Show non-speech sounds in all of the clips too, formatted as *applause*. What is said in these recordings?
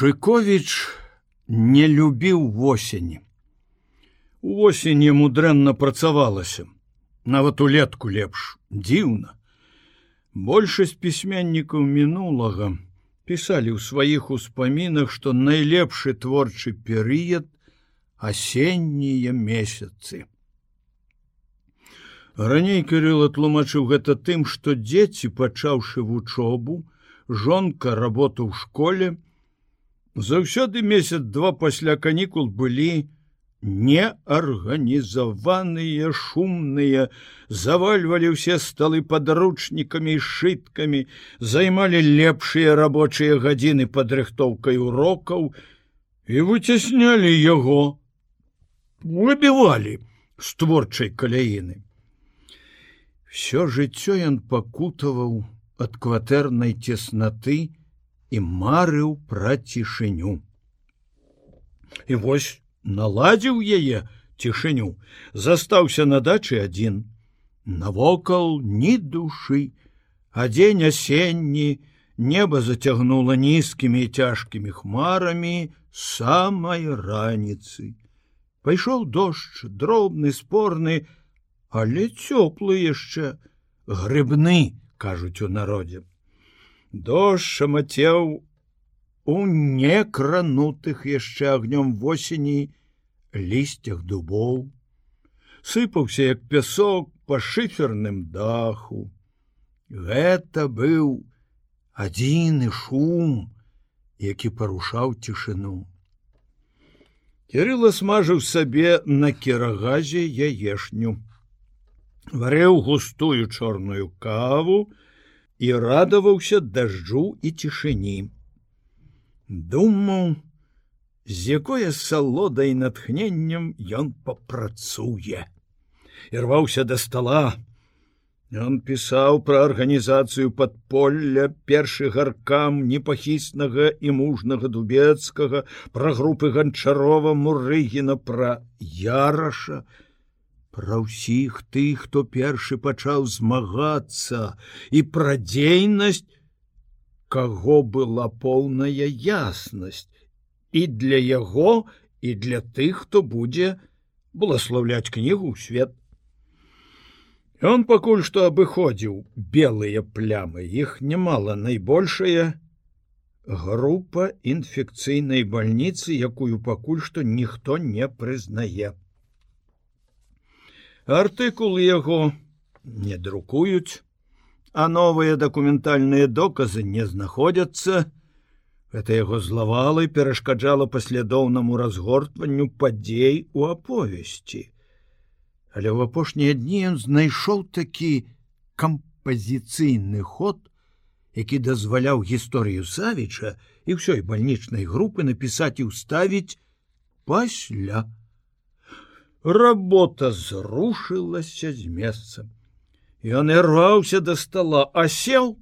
Шыковіч не любіў восені. У восені яму дрэнна працавалася, нават улетку лепш, дзіўна. Большасць пісьменнікаў мінулага пісалі ў сваіх успамінах, што найлепшы творчы перыяд асеннія месяцы. Раней Кірыла тлумачыў гэта тым, што дзеці, пачаўшы вучобу, жонка работу ў школе, заўсёды месяц-два пасля канікул былі неарганізаваныя, шумныя, завальвалі ўсе сталы падручнікамі і шыткамі, займалі лепшыя рабочыя гадзіны падрыхтоўкай урокаў і выцяснялі яго, выбівалі з творчай каляіны. Всё жыццё ён пакутаваў ад кватэрнай цеснаты і марыў пра цішыню. І вось наладзіў яе цішыню, застаўся на дачы адзін. Навокал ні душы, а дзень асенні, неба зацягнула нізкімі і цяжкімі хмарамі самай раніцы. Пайшоў дождж, дробны спорны, але цёплы яшчэ грыбны кажуць у народзе дождж шамацеў у некранутых яшчэ агнём восені лісцях дубоў. Сыпаўся як пясок па шыферным даху. Гэта быў адзіны шум які парушаў цішыну Кірыла смажыў сабе на керагазе яешню. Варэў густую чорную каву і радаваўся дажджу і цішыні. Думаў, з якое салодай натхненнем ён папрацуе. Ірваўся да стола. Ён пісаў пра арганізацыю падполля першы гаркам непахіснага і мужнага дубецкага, пра групы ганчарова мурыгіна пра яраша, пра ўсіх тых, хто першы пачаў змагацца і пра дзейнасць, каго была поўная яснасць і для яго і для тых, хто будзе благословляць кнігу ў свет. Он пакуль што абыходзіў белыя плямы, іх немало найбольшая група інфекцыйнай бальніцы, якую пакуль што ніхто не прызнае артыкул яго не друкуюць а новыя дакументальныя доказы не знаходзяцца. Это яго злавалы перашкаджала паслядоўнаму разгортванню падзей у аповесці. Але ў апошнія дні ён знайшоў такі кампазіцыйны ход які дазваляў гісторыю савіча і ўсёй бальнічнай групы напісаць і ўставіць пасля работа зрушылася з месца ён ірваўся до стола асел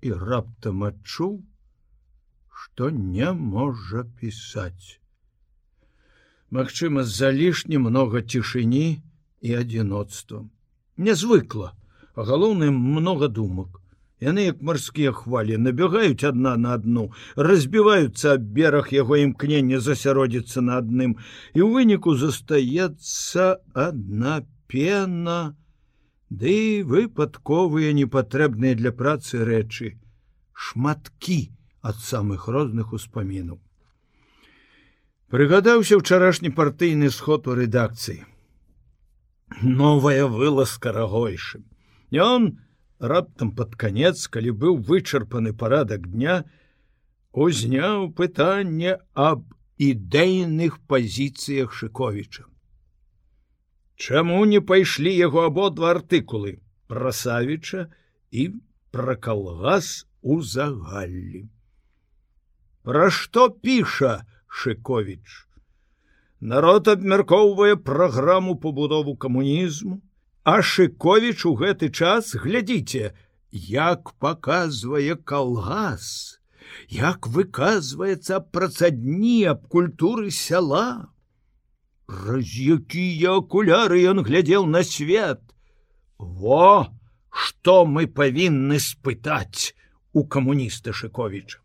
і раптам адчуў что не можа пісаць Магчыма з-за лішне много цішыні і адзіноцтва нязвыкла а галоўным много думак Яны як марскія хвалі набягаюць адна на адну, разбіваюцца аб бераг яго імкнення засяродзіцца на адным, і ў выніку застаецца адна пена, Ды выпадковыя непатрэбныя для працы рэчы, шматкі ад самых розных успамінаў. Прыгадаўся ўчарашні партыйны сход у рэдакцыі. Новая вылазка рагойшым. Ён, раптам под конец калі быў вычарпаны парадак дня узняў пытанне аб ідэйных пазіцыях шыковіча. Чаму не пайшлі яго абодва артыкулы пра савіча і пра калгас у загаллі? Пра што піша шыковіч? Народ абмяркоўвае праграму пабудову камунізму А шыковіч у гэты час глядзіце, як паказвае калгас, як выказваецца працадні аб культуры сяла. Праз якія акуляры ён глядзеў на свет. Во, што мы павінны спытаць у камуніста Шковіча.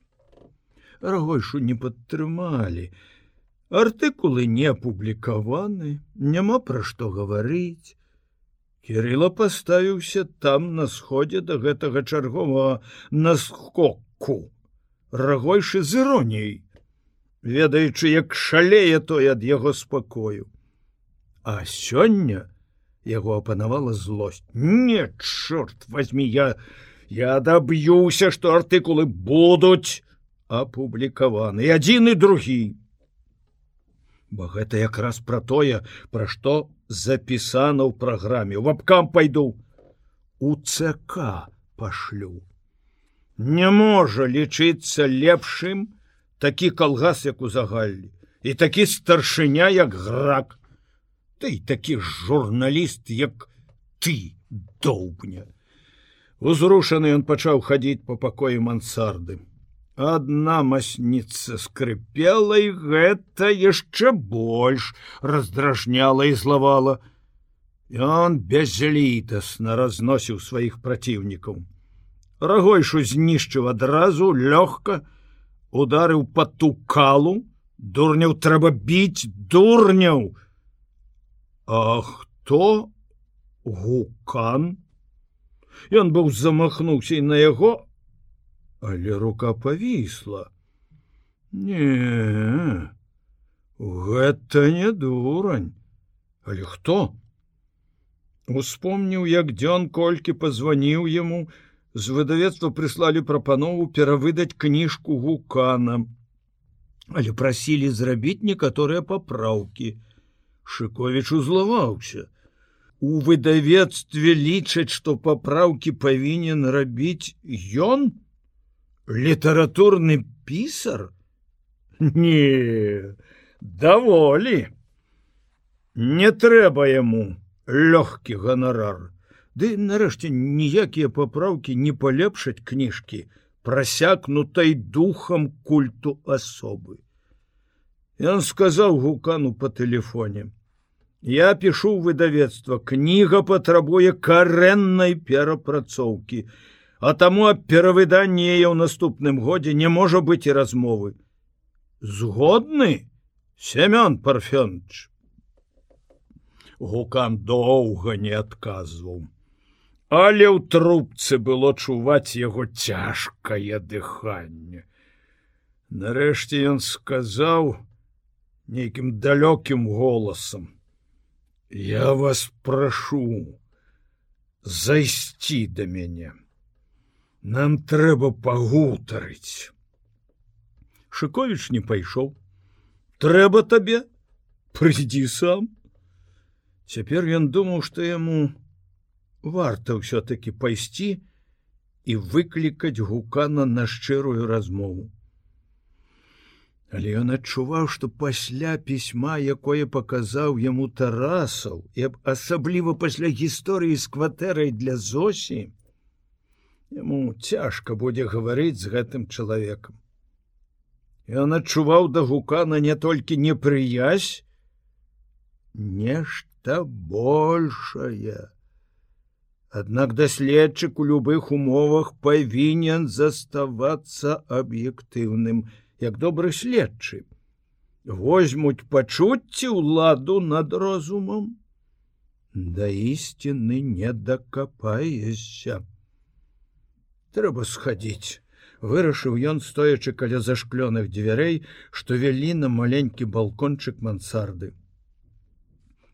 рагойшу не падтрымалі. Артыкулы не апублікаваны, няма пра што гаварыць. Кірыла паставіўся там на сходзе да гэтага чарговага наскоку, рагойшы з іроніяй, ведаючы, як шалее той ад яго спакою. А сёння яго апанавала злосць. Не, чорт возьми я, я даб'юся, што артыкулы будуць апублікаваны адзін і другі. Бо гэта якраз пра тое, пра што запісана ў праграме. В абкам пайду. У ЦК пашлю. Не можа лічыцца лепшым такі калгас як у загальлі і такі старшыня як грак. Ты такі журналіст як ты доўбня. Узрушаны ён пачаў хадзіць по пакоі мансарды Адна масніца скрыпела і гэта яшчэ больш раздражняла і злавала. Ён безлітасна разносіў сваіх праціўнікаў. Рагойшу знішчыў адразу лёгка, ударыў па ту калу, дурняў трэба біць дурняў. А хто гукан? Ён быў замахнуўся і на яго, але рука павісла. Не гэта не дурань. Але хто? Успомніў як дзён колькі пазваніў яму з выдавецтва прыслалі прапанову перавыдаць кніжку гуканам але прасілі зрабіць некаторыя папраўкі. Шыковіч узлаваўся. У выдавецтве лічаць што папраўкі павінен рабіць ён літаратурны пісар не даволі не трэба яму лёгкі ганарар ды нарэшце ніякія папраўкі не палепшаць кніжкі прасякнутай духам культу асобы Ён сказаў гукану по тэлефоне я пішу выдавецтва кніга патрабуе карэннай перапрацоўкі і а таму аб перавыданні яе ў наступным годзе не можа быць і размовы. Згодны семён парфёнч гукан доўга не адказваў. Але ў трубцы было чуваць яго цяжкае дыханне. Нарэшце ён сказаў нейкім далёкім голасам. Я вас прашу зайсці да мяне нам трэба пагутарыць. Шыковіч не пайшоў. Трэба табе? Прыйдзі сам. Цяпер ён думаў што яму варта ўсё-таки пайсці і выклікаць гукана на шчырую размову. Але ён адчуваў што пасля пісьма якое паказаў яму тарасаў і асабліва пасля гісторыі з кватэрай для зосі Яму цяжка будзе гаварыць з гэтым чалавекам. Ён адчуваў да гукана не толькі непрыязь, нешта большае. Аднак даследчык у любых умовах павінен заставацца аб'ектыўным, як добры следчы. Возьмуць пачуцці ўладу над розумам. Да ісціны не дакапаешся трэба схадзіць вырашыў ён стоячы каля зашклёных дзвярэй што вялі на маленькі балкончык мансарды.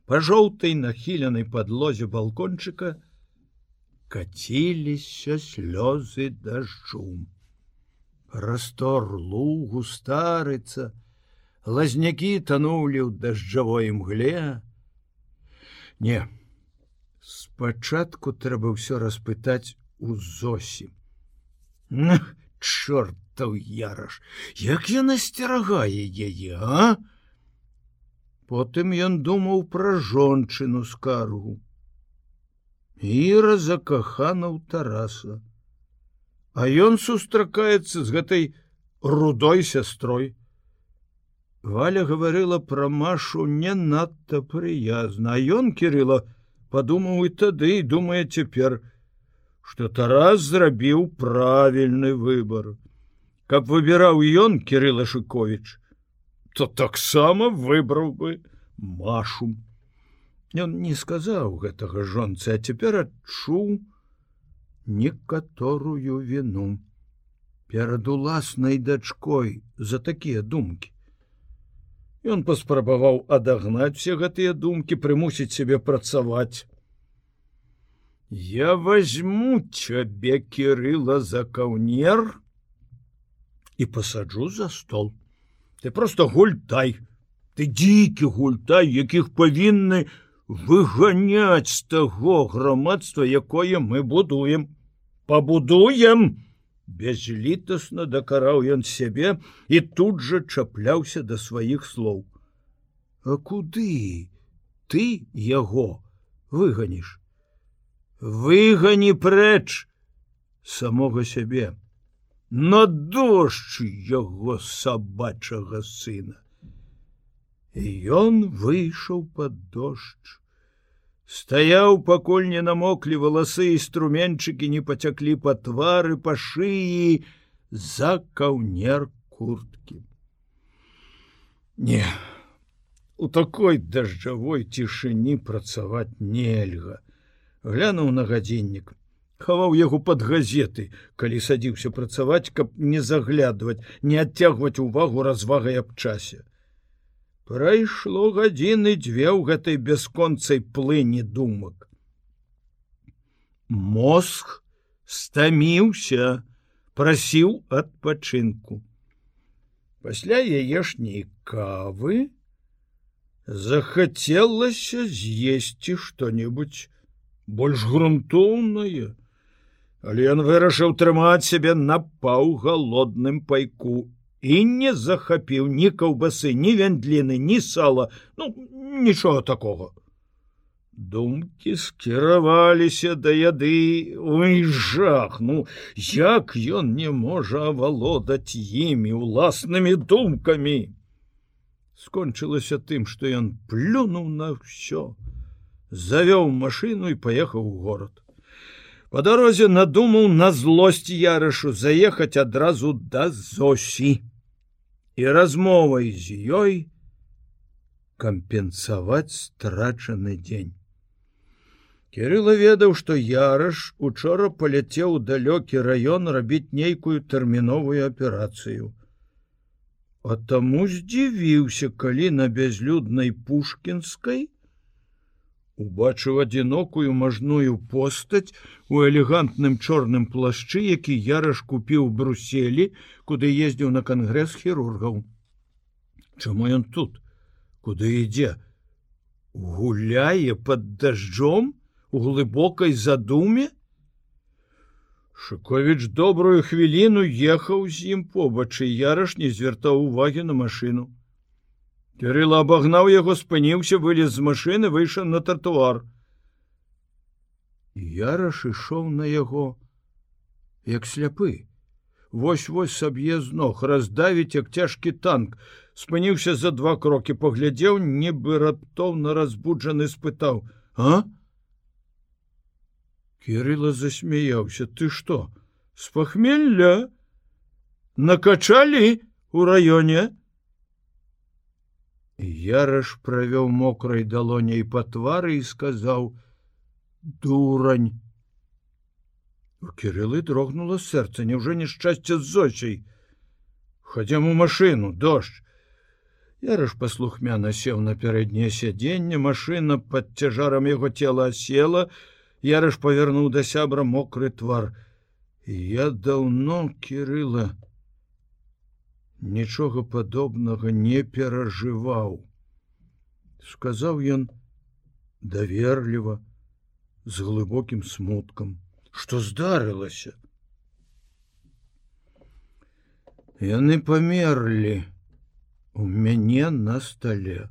Па жоўтай нахіленай падлозе балкончыка каціліся слёзы дажджу. Растор лугу старыца лазнякі танулі ў дажджавой мгле. Не спачатку трэба ўсё распытаць у зосім чортаў яраш як яна сцерагае яе а? Потым ён думаў пра жончыну скаргу. Іра закахана ў тараса. А ён сустракаецца з гэтай рудой сястрой. Валя гаварыла пра машу не надта прыязна ён кірыла падумаў і тады думае цяпер что Тарас зрабіў правільны выбор. каб выбіраў ён кирилла шыкович то таксама выбраў бы машу. Ён не сказаў гэтага жонцы а цяпер адчуў некаторую віну перад уласнай дачкой за такія думкі Ён паспрабаваў адагнаць все гэтыя думкі прымусіць сябе працаваць Я возьму цябе кирилла за каўнер і пасаджу за стол. Ты просто гультай, ты дзікі гультай, якіх павінны выганяць з таго грамадства, якое мы будуем, пабудуем. Безлітасна дакараў ён сябе і тут жа чапляўся да сваіх слоў. А куды ты яго выганіш? Выгані прэч самога сябе на дождж яго сабачага сына. І ён выйшаў под дождж. Стаяў, пакуль не намоклі валасы і струменчыкі не пацяклі па твары па шыі за каўнер курткі. Не, у такой дажджавой цішыні працаваць нельга. Глянуў на гадзіннік, хаваў яго под газеты, калі садзіўся працаваць, каб не заглядваць, не адцягваць увагу развагай аб часе. Прайшло гадзіны дзве ў гэтай бясконцай плыні думак. Мозг стаміўся, прасіў адпачынку. Пасля яешняй кавы захацелася з'есці што-небудзь больш грунтоўнае, але ён вырашыў трымаць сябе на паўгалодным пайку. І не захапіў ні каўбасы, ні вяндліны, ні сала, ну нічога такога. Думкі скіраваліся да яды. Ой жах, ну як ён не можа авалодаць імі уласнымі думкамі. Скончылася тым, што ён плюнуў на ўсё, завёў машину і паехаў у город по дарозе надумаў на злосць ярышу заехаць адразу да зосі і размовай з ёй кампенсаваць страчаны дзень. Кирилла ведаў што яраш учора паляцеў далёкі раён рабіць нейкую тэрміновую аперацыю. А таму здзівіўся калі на бязлюднай пушкінскай убачыў адзінокую мажную постаць у элегантным чорным плашчы, які яраш купіў бруселі, куды ездзіў на кангрэс хірургаў. Чаму ён тут, куды ідзе? гуляе под дажджом у глыбокай задуме? Шковіч добрую хвіліну ехаў з ім побач і яраш не звяртаў увагі на машину. Кирилла абагнаў яго спыніўся вылез з машины выйшаў на тротуар. Яраш ішоў на яго як сляпы. Вось-вось саб'е з ног раздавіць як цяжкі танк. Спыніўся за два крокі паглядзеў нібы раптоўна разбуджаны спытаў а? Кирилла засмяяўся ты что с пахмелля накачалі у раёне Яраш правёў мокрай далоняй па твары і сказаў: « Дурань. У кірылы дрогнула сэрца, няўжо няшчасце з зочай. Хадзем у машину, дождж. Яраш паслухмяна сеў на пярэдняе сядзенне, машына пад цяжарам яго цела села, Яраш павярнуў да сябра мокры твар. Я даўно кірыла, нічога падобнага не перажываў. Сказаў ён даверліва, з глыбокім смуткам, што здарылася. Яны памерлі у мяне на стале.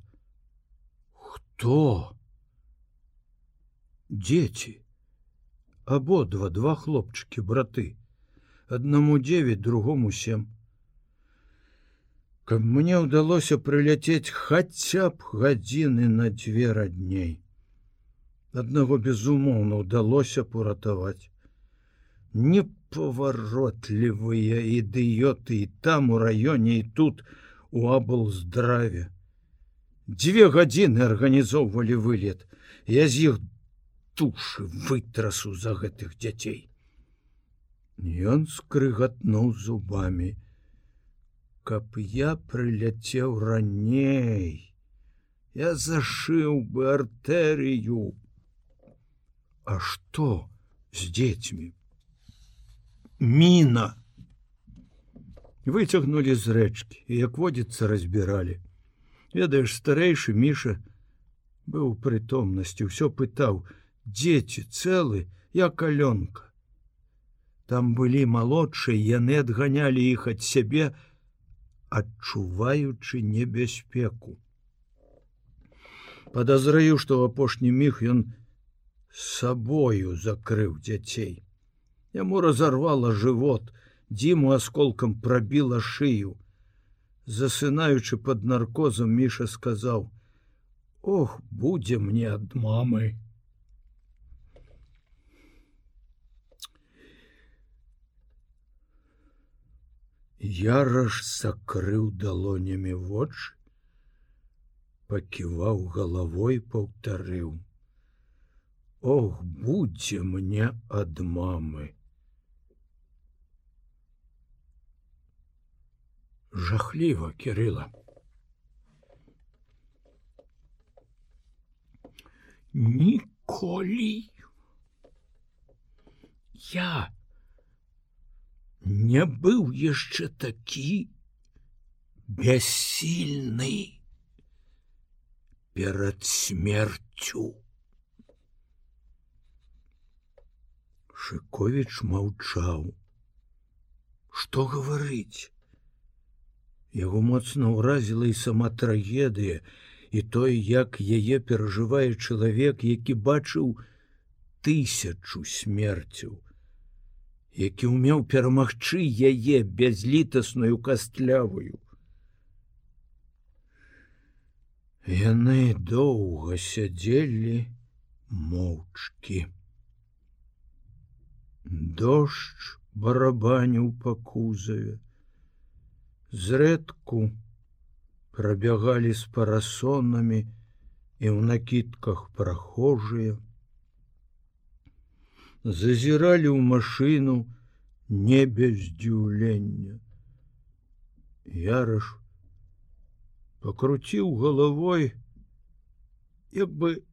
Хто? Дзеці, абодва два хлопчыкі браты, аднаму девять другому сем каб мне ўдалося прыляцець хаця б гадзіны на дзве радней. Аднаго безумоўна ўдалося пуратаваць. Не непаваротлівыя ідыёты і там у раёне і тут у абл здраве. Дзве гадзіны арганізоўвалі вылет. Я з іх тушы вытрасу за гэтых дзяцей. Ён скрыгатнуў зубамі. Каб я прыляцеў раней, я зашыў бы артэрыю. А што з дзецьмі? Міна! Выцягнулі з рэчкі, як водзіцца разбіралі. Ведаеш, старэйшы міша быў прытомнасці, ўсё пытаў: дзеці цэлы, я калёнка. Там былі малодшыя, яны адганялі іх ад сябе, адчуваючы небяспеку. Падазраю, што ў апошні міг ён сабою закрыў дзяцей. Яму разарвала жывот, дзіму асколкам прабіла шыю. Засынаючы пад наркозам міша сказаў: « Ох, будзе мне ад мамы. Яраш закрыў далонямі вочы, паківаў галавой паўтарыў: « Ох, будзе мне ад мамы. Жахліва кірыла. Ніколі я не быў яшчэ такі бяссільны перад смерцю. Шковіч маўчаў. Што гаварыць? Яго моцна ўразіла і сама трагедыя і той, як яе перажывае чалавек, які бачыў тысячу смерцяў які ўмеў перамагчы яе бязлітасную кастлявую. Яны доўга сядзелі моўчкі. Дождж барабаніў па кузаве. Зрэдку прабягалі з парасонамі і ў накідках прахожыя зазіралі ў машыну не без здзіўлення. Яраш пакруціў галавой, як бы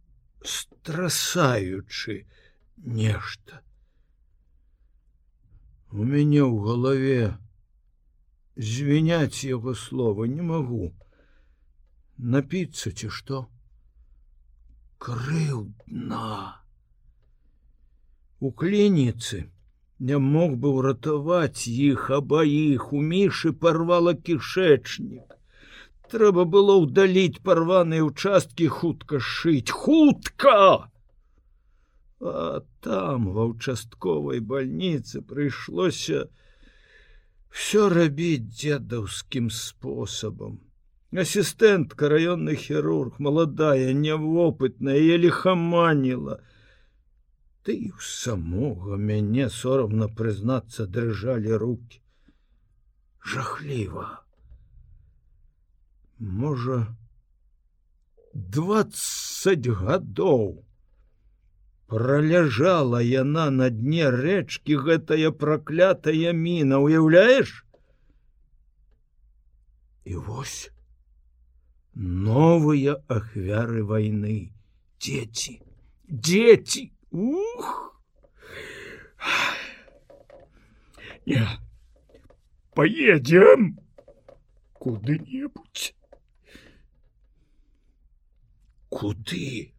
страсаючы нешта. У мяне ў галаве звіняць яго слова не магу. Напіцца ці што? Крыўдна у клініцы. Не мог бы ўратаваць іх абаіх у мішы парвала кішэчнік. Трэба было ўдаліць парваныя участкі хутка шыць хутка! А там ва участковай бальніцы прыйшлося все рабіць дзедаўскім спосабам. Асістэнтка раённы хірург маладая нявопытная я лихаманіла ты і у самога мяне сорамна прызнацца дрыжалі руки. Жахліва можа двадцать гадоў проляжала яна на дне рэчкі гэтая праклятая міна уяўляеш? І вось новыя ахвяры войны дзеці дзеці Ух! Не. Поедем куды-небудзь. Куды?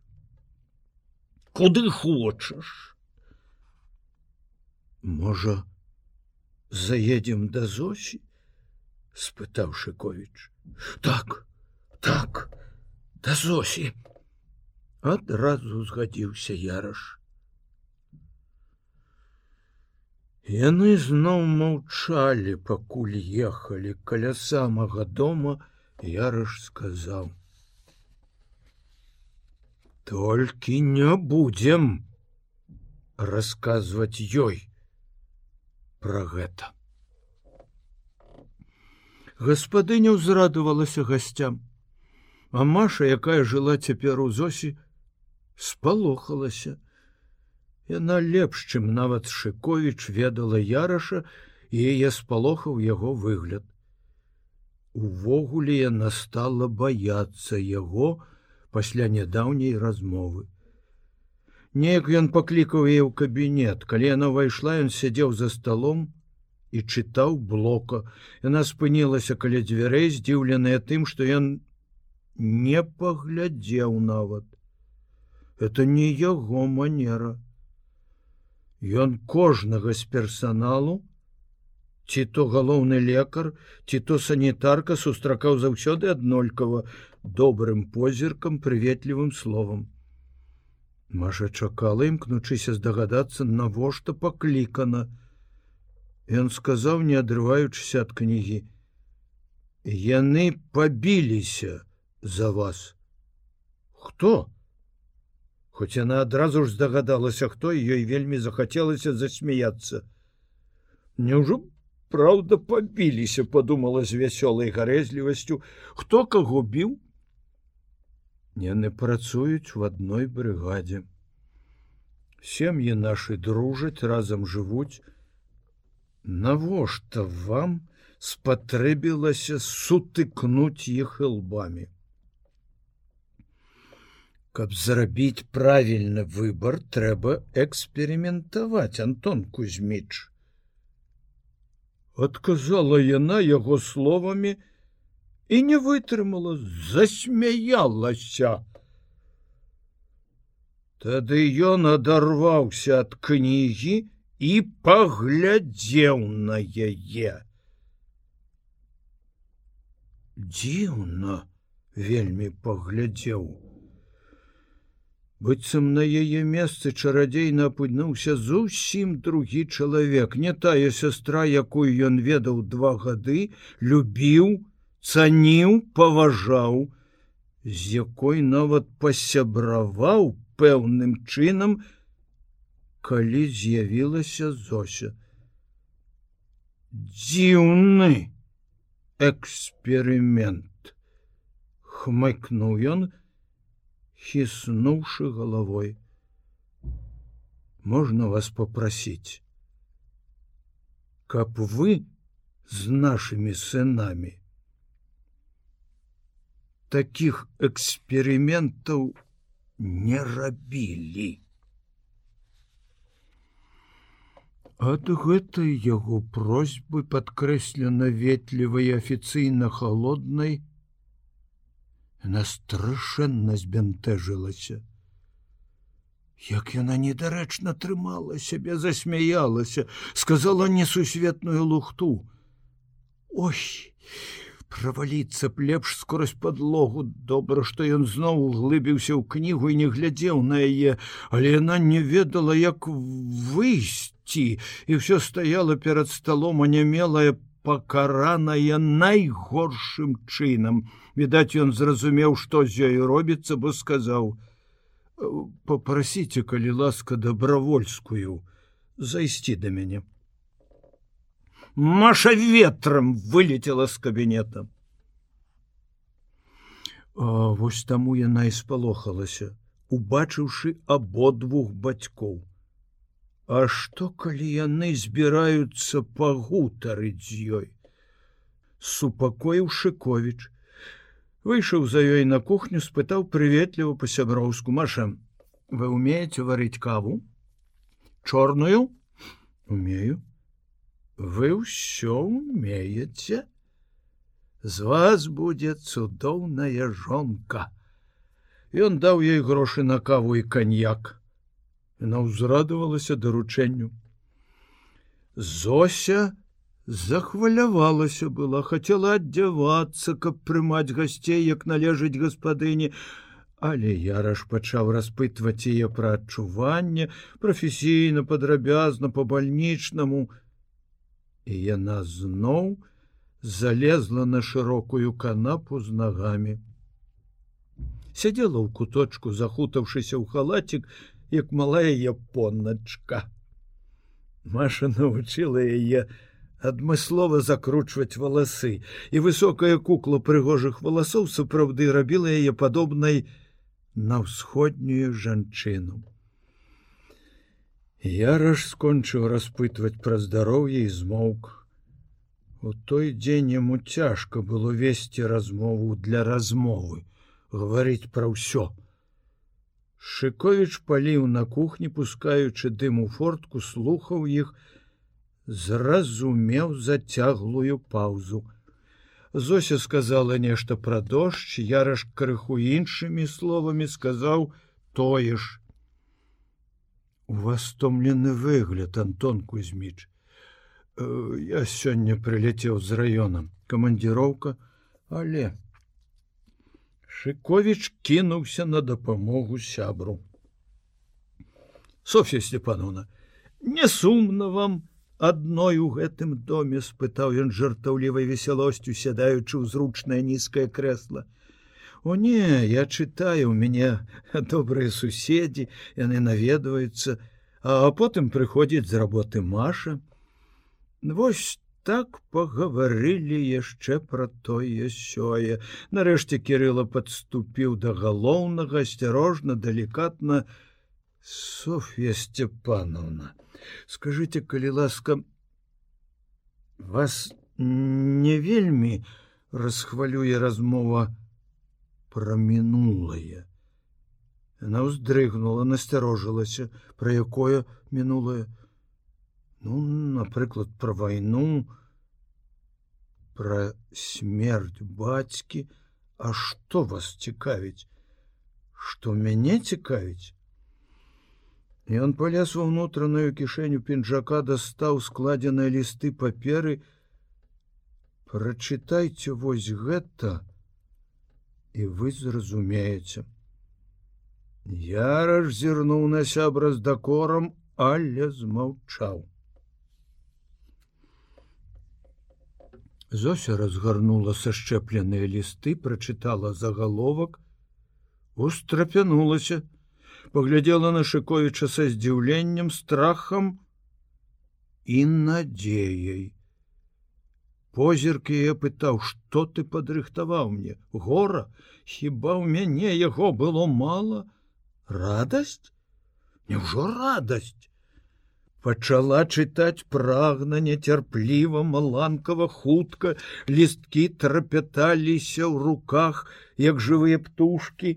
Куды хочаш? Можа, заедем да Зосі? спытаў Шковіч. Так, так, да Зосі. Адразу згадзіўся яраш. Яны зноў маўчалі, пакуль ехалі каля самага дома, Ярыш сказаў: « Толькі не будзем расказваць ёй, пра гэта. Гаспадыня ўзрадавалася гасцям, а Маша, якая жыла цяпер у Зосі, спалохалася. Яна лепш, чым нават Шковіч ведала яраша і яе спалохаў яго выгляд. Увогуле яна стала баяцца яго пасля нядаўняй размовы. Неяк ён паклікаў яе ў кабінет, калі яна ўвайшла, ён сядзеў за сталом, і чытаў блока. Яна спынілася каля дзвярэй, здзіўленая тым, што ён не паглядзеў нават. Это не яго манера. Ён кожнага з персаналу, ці то галоўны лекар, ці то санітарка сустракаў заўсёды аднолькава добрым позіркам прыветлівым словам. Маша чакала імкнучыся здагадацца, навошта паклікана, Ён сказаў, не адрываючыся ад кнігі: Яны пабіліся за вас. Хто? Хоць яна адразу ж здагадалася, хто ёй вельмі захацелася засмяяться. Няўжо праўда пабіліся, подумала з вясёлай гарэзлівасцю, хто каго біў? Яны працуюць у адной брыгадзе. Сем'і нашы дружаць разам жывуць, Навошта вам спатрэбілася сутыкнуць іх лбамі. Каб зрабіць правільны выбар, трэба эксперыментаваць Антон Кузьміч. Адказала яна яго словамі і не вытрымала, засмяялася. Тады ён адарваўся ад кнігі, і паглядзеў на яе. Дзіўна вельмі паглядзеў. Быццам на яе месцы чарадзейна апынуўся зусім другі чалавек, не тая сястра, якую ён ведаў два гады, любіў, цаніў, паважаў, з якой нават пасябраваў пэўным чынам, калі з'явілася зося. Дзіўны эксперымент хмыкнуў ён хіснуўшы головой. Можна вас попросить? Каб вы з нашими сынамі? Таких эксперыментаў не рабілі Ад гэтай яго просьбы падкрэслена ветлівай афіцыйна холоднай, Яна страшэнна збянтэжылася. Як яна недарэчна трымала сябе, засмяялася, сказала несусветную лухту. Ой, праваліцца б лепш скорозь подлогу добра што ён зноў углыбіўся ў кнігу і не глядзеў на яе але яна не ведала як выйсці і ўсё стаяла перад сталом анямелая пакараная найгоршым чынам відаць ён зразумеў што з ёй робіцца бо сказаў попросите калі ласка добровольскую зайсці да мяне Маша ветром вылетела з кабінета. Вось таму яна і спалохалася, убачыўшы абодвух бацькоў. А што калі яны збіраюцца пагутарыць з ёй? Супакоіў Шковіч. Выйшаў за ёй на кухню, спытаў прыветліва па-сяброўску Маша, вы умееце варыць каву? Чорную? умею вы ўсё умееце з вас будзе цудоўная жонка ён даў ёй грошы на каву і каньяк яна ўзрадавалася даручэнню зося захвалявалася была хацела аддзявацца каб прымаць гасцей як належыць гаспадыні але яраш пачаў распытваць яе пра адчуванне прафесійна падрабязна по бальнічнаму і яна зноў залезла на шырокую канапу з нагамі. Сядзела ў куточку, захутаўшыся ў халацік, як малая японачка. Маша навучыла яе адмыслова закручваць валасы, і высокая кукла прыгожых валасоў сапраўды рабіла яе падобнай на ўсходнюю жанчыну. Яраш скончыў распытваць пра здароўе і змоўк. У той дзень яму цяжка было весці размову для размовы, гаварыць пра ўсё. Шыковіч паліў на кухні, пускаючы дым у фортку, слухаў іх, зразумеў зацяглую паўзу. Зося сказала нешта пра дождж, яраш крыху іншымі словамі сказаў тое ж. У вас стомлены выгляд, Антон Кузьміч. Э, я сёння прыляцеў з раёнам, камандзіроўка, але Шковіч кінуўся на дапамогу сябру. Софья Степановна, не сумна вам адной у гэтым доме спытаў ён жартаўлівай весялосцю, сядаючы ў зручнае нізкае крэсла. О не, я чытаю у мяне добрыя суседзі, яны наведваюцца, а потым прыходзіць з работы Маша. Вось так пагаварылі яшчэ пра тое сёе. Нарэшце Кірыла падступіў да галоўнага асцярожна, далікатна Софья Степановна. Скажите, калі ласка, вас не вельмі расхвалюе размова пра мінулае. Яна ўздрыгнула, насцярожылася, пра якое мінулае, ну напрыклад про войну про смерть бацькі. А что вас цікавіць? Что мяне цікавіць ён полез во ўнутраную кішэню пінжака дастаў складзеныя лісты паперы. Прачытайце вось гэта і вы зразумееце. Я раззірнуў на сябра з дакорам але змаўчаў Зося разгарнула сашчэпленыя лісты, прачытала загаловак, устрапянулася, паглядзела на шыковіча са здзіўленнем, страхам і надзеяй. Позірк я пытаў, што ты падрыхтаваў мне? Гора, хіба ў мяне яго было мала радасць Няўжо радасць пачала чытаць прагна нецярпліва маланкава хутка. Лісткі трапяталіся ў руках як жывыя птушки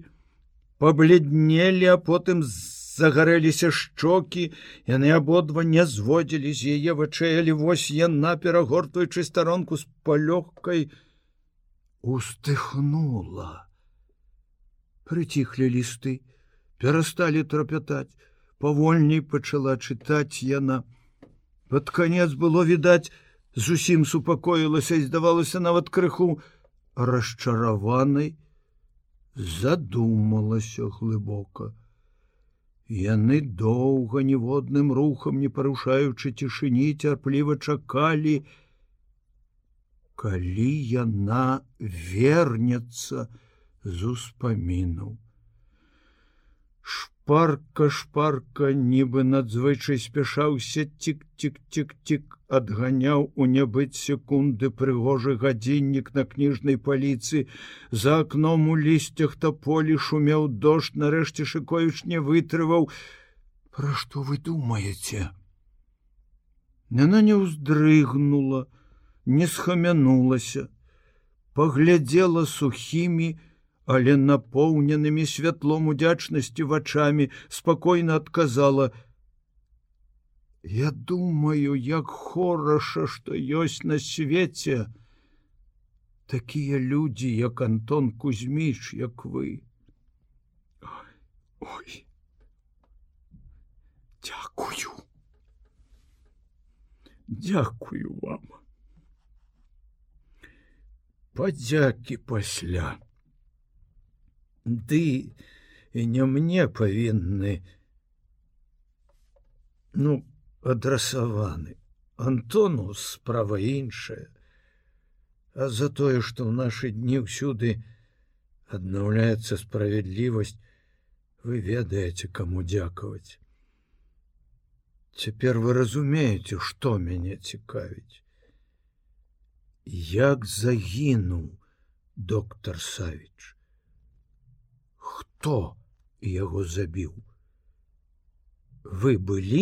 пабледнелі а потым загарэліся шчокі. Яны абодва не зводзілі з яе вачэялі вось яна перагортуючы старонку з палёгкай. Устыхнула. Прыціхлі лісты перасталі трапятаць. Павольней пачала чытаць яна. Пад канец было відаць, зусім супакоілася і здавалася нават крыху расчараванай, задумалася глыбока. Яны доўга ніводным рухам, не парушаючы цішыні, цярпліва чакалі, калі яна вернецца з успамінаў шпарка шпарка нібы надзвычай спяшаўся цік-цік-цік-цік адганяў у нябыць секунды прыгожы гадзіннік на кніжнай паліцы. За акном у лісцях таполі шумеў дождж нарэшце шыкоіч не вытрываў. Пра што вы думаеце? Яна не ўздрыгнула не схамянулася паглядзела сухімі и але напоўненымі святлом удзячнасці вачами спакойна адказала: Я думаю, як хораша, што ёсць на свеце такія людзі, як Антон Кузьміч, як вы. Ой, ой. Дякую. Дякую вам. Падзякі пасля ды і не мне павінны ну адрасаваны антону справа іншая а за тое што ў нашы дні ўсюды аднаўляецца справядлівасць вы ведаеце каму дзякаваць Цяпер вы разумееце, што мяне цікавіць. Як загінуў доктор Савіч. Хто яго забіў? Вы былі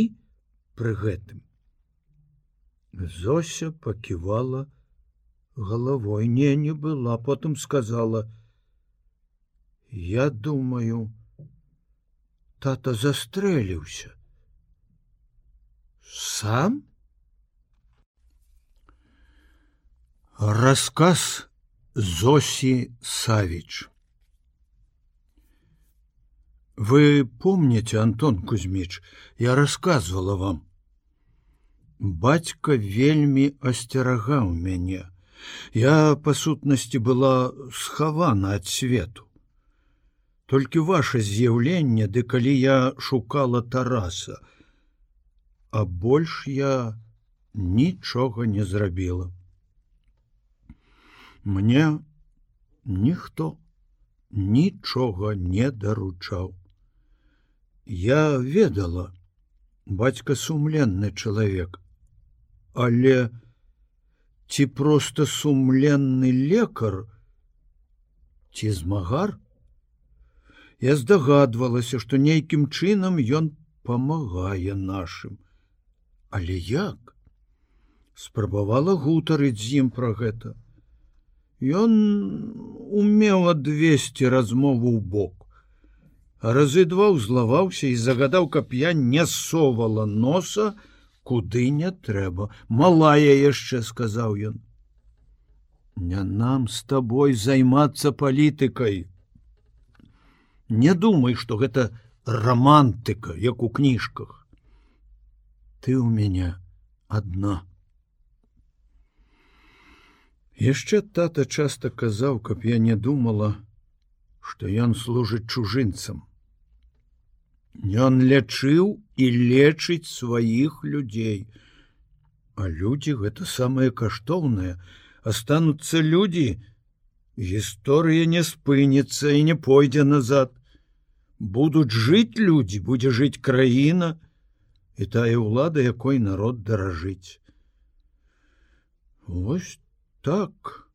пры гэтым. Зося паківала головой не не была, потым сказала: « Я думаю, тата застрэліўся сам? Рассказ зосі савіч вы помните антон кузьміч я рассказывала вам бацька вельмі асцерагаў мяне я па сутнасці была схавана ад свету толькі ваше з'яўленне ды калі я шукала тараса а больш я нічога не зрабіла. Мне ніхто нічога не даручаў. Я ведала, бацька сумленны чалавек, але ці проста сумленны лекар, ці змагар, Я здагадвалася, што нейкім чынам ён памагае нашим але як? Спрабавала гутарыць з ім пра гэта. Ён умеў адвесці размову ў бок разы два ўзлаваўся і загадаў каб я не совала носа куды не трэба. Малая яшчэ сказаў ён. Не нам з табой займацца палітыкай. Не думай что гэта романтыка як у кніжках. Ты у меня одна яшчэ тата часто казаў каб я не думала что ён служыць чужынцам ён лячыў і лечыць сваіх людзей. А людзі гэта самае каштоўнае. Останутся людзі гісторыя не спыніцца і не пойдзе назад. Будуць жыць людзі будзе жыць краіна і тая ўлада якой народ даражыць. Вось так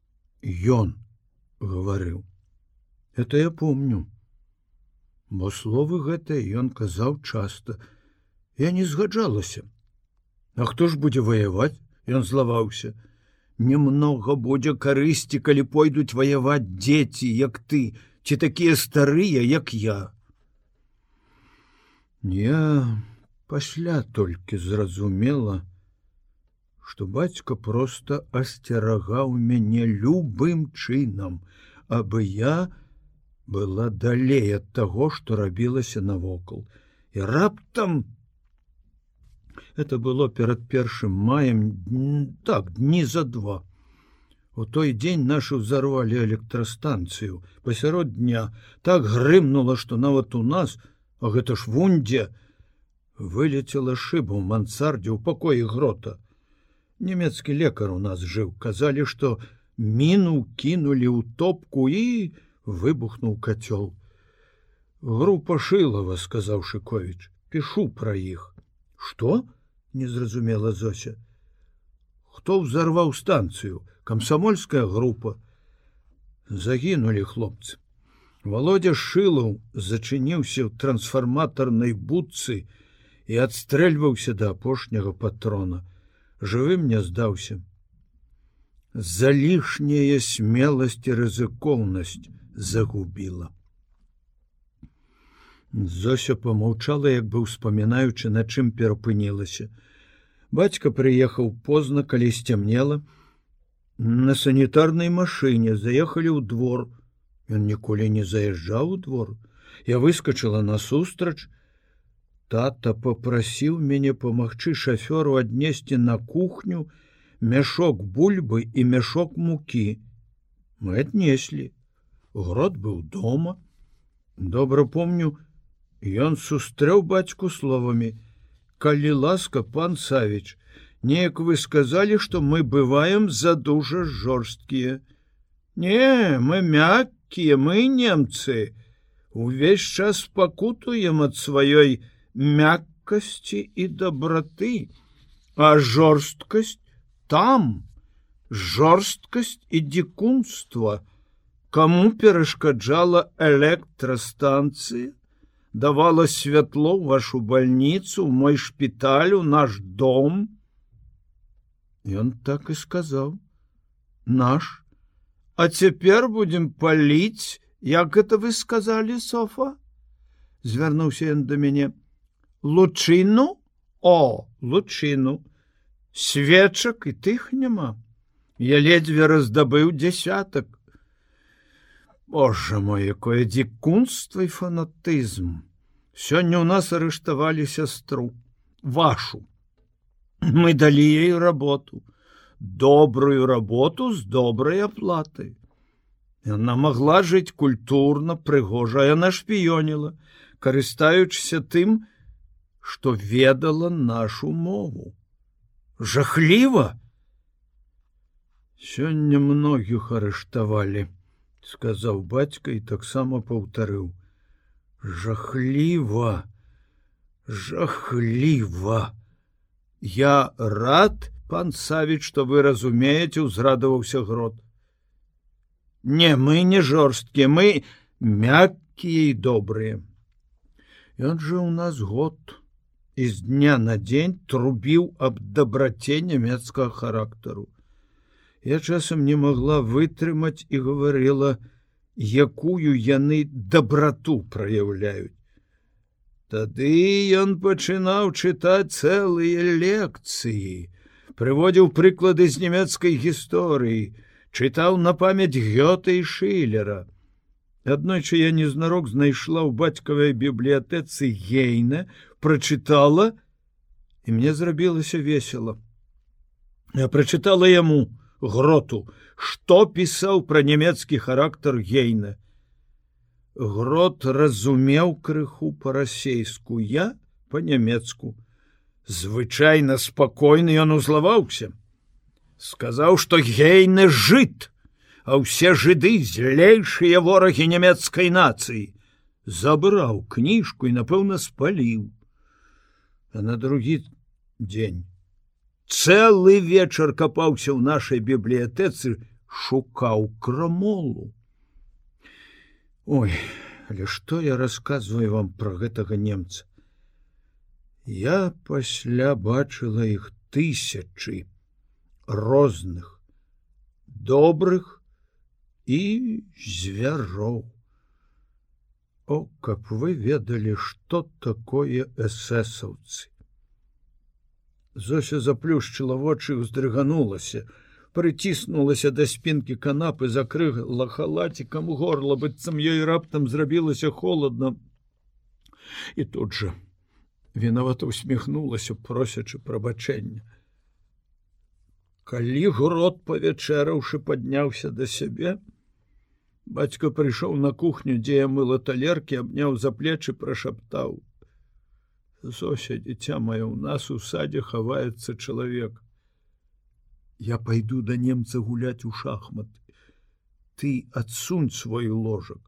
ён гаварыў. Это я помню бо словы гэтыя ён казаў часта. Я не згаджалася. А хто ж будзе ваяваць? Ён злаваўся. Немного будзе карысці калі пойдуць ваяваць дзеці як ты ці такія старыя як я. Я пасля толькі зразумела, што бацька проста асцерагаў мяне любым чынам, абы я была далей ад таго, што рабілася навокал. І раптам это было перад першым маем так дні за два. У той дзень нашу ўзарвалі электрастанцыю пасярод дня так грымнула, што нават у нас, а гэта ж вундзе, вылетела шыбу мансардзе ў пакоі грота. Нямецкі лекар у нас жыў, казалі, што міну кінулі ў топку і выбухнуў кацёл. Група шылава, сказаў Шковіч, пішу пра іх. Што? незразумела Зося. Хто ўзарваў станцыю, камсамольская група. Загінулі хлопцы. Володя шылаў зачыніўся ў трансфарматарнай будцы, і адстрэльваўся да апошняга патрона жывым не здаўся за лішняя смеласць і рызыкоўнасць загубіла. Зося помаўчала як бы ўспамінаючы на чым перапынілася бацька прыехаў позна калі сцямнела на санітарнай машыне заехалі ў двор. Ён ніколі не заязджаў у двор. Я выскочыла насустрач. Тата попрасіў мяне памагчы шафёру аднесці на кухню мяшок бульбы і мяшок мукі. Мы аднеслі. Грот быў дома. Добра помню, ён сустрэў бацьку словамі: « Калі ласка, пан Савіч, неяк вы сказалі, што мы бываем за дужа жорсткія. Не, мы мяккія, мы немцы, увесь час пакутуем ад сваёй, мяккасці і дабраты, а жорсткасць там. Жорсткасць і дзікунства, каму перашкаджала электрастанцыя, давала святло ў вашу больніцу, мой шпіталю, наш дом. Ён так і сказаў: наш, А цяпер будзем паліць, як это вы сказалі Софа? Звярнуўся ён да мяне. Лучыну, О, лучыну, свечак і тых няма. Я ледзьве раздабыў дзясятак. Божа мой, якое дзікунства і фанатызм. Сёння ў нас арыштавалі сястру, вашу. Мы далі ей работу, добрую работу з добрай аплатай. Яна магла жыць культурна, прыгожа, яна шпіёніла, карыстаючыся тым, што ведала нашу мову. Жахліва! Сёння многіх арыштавалі сказаў бацька і таксама паўтарыў. Жахліва! Жахліва! Я рад пан савіч что вы разумееце узрадаваўся грот. Не мы не жорсткія мы мяккія і добрыя. Ён жа у нас год і з дня на дзень трубіў аб дабраце нямецкага характару Я часам не могла вытрымаць і гаварыла, якую яны дабрату праяўляюць. Тады ён пачынаў чытаць цэлыя лекцыі, прыводзіў прыклады з нямецкай гісторыі, чытаў на памяць гёта і шылера. Аднойчы я незнарок знайшла ў бацькавай бібліятэцы гейна, прачытала, і мне зрабілася весело. Я прачытала яму, гроту. Что пісаў пра нямецкі характар гейна грот разумеў крыху па-расейску я по-нямецку звычайна спакойны ён узлаваўся. Сказаў что гейны жыт а ўсе жыды злейшыя ворагі нямецкай нацыі. Забраў кніжку і напэўна спаліў. А на другі дзень цэлы вечар капаўся ў нашай бібліятэцы шукаў крамолу. Ой але што я расказваю вам пра гэтага немца? Я пасля бачыла іх тысячы розных добрых і звяроў. О каб вы ведалі што такое эсэсаўцы Зося заплюшчыла вочы уздрыганулася, прыціснулася да спінкі канапы, закрыла халацікам горла, быццам ёй раптам зрабілася холодна. І тут жа вінавато усміхнулася, просячы прабачэння. Калі грот павячэраўшы падняўся да сябе, бацька прыйшоў на кухню, дзе я мыла талеркі, абняў за плечы, прашаптаў: Зося, дзіця маё, у нас у садзе хаваецца чалавек. Я пойду да немца гуляць у шахматы. Ты адсунь свой ложак,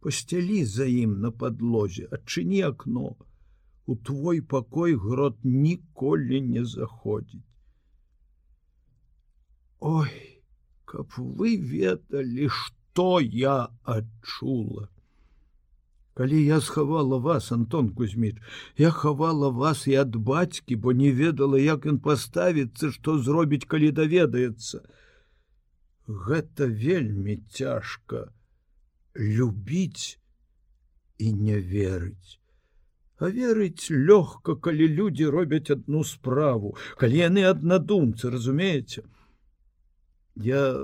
Пасцялі за ім на подлозе, адчыні акно. У твой пакой грот ніколі не заходзіць. Ой, каб вы ведалі, што я адчула калі я схавала вас антон кузьміч я хавала вас і ад бацькі бо не ведала як ён паставіцца што зробіць калі даведаецца. Гэта вельмі цяжка любіць і не верыць. А верыць лёгка калі людзі робяць одну справу калі яны аднадумцы разумееце? Я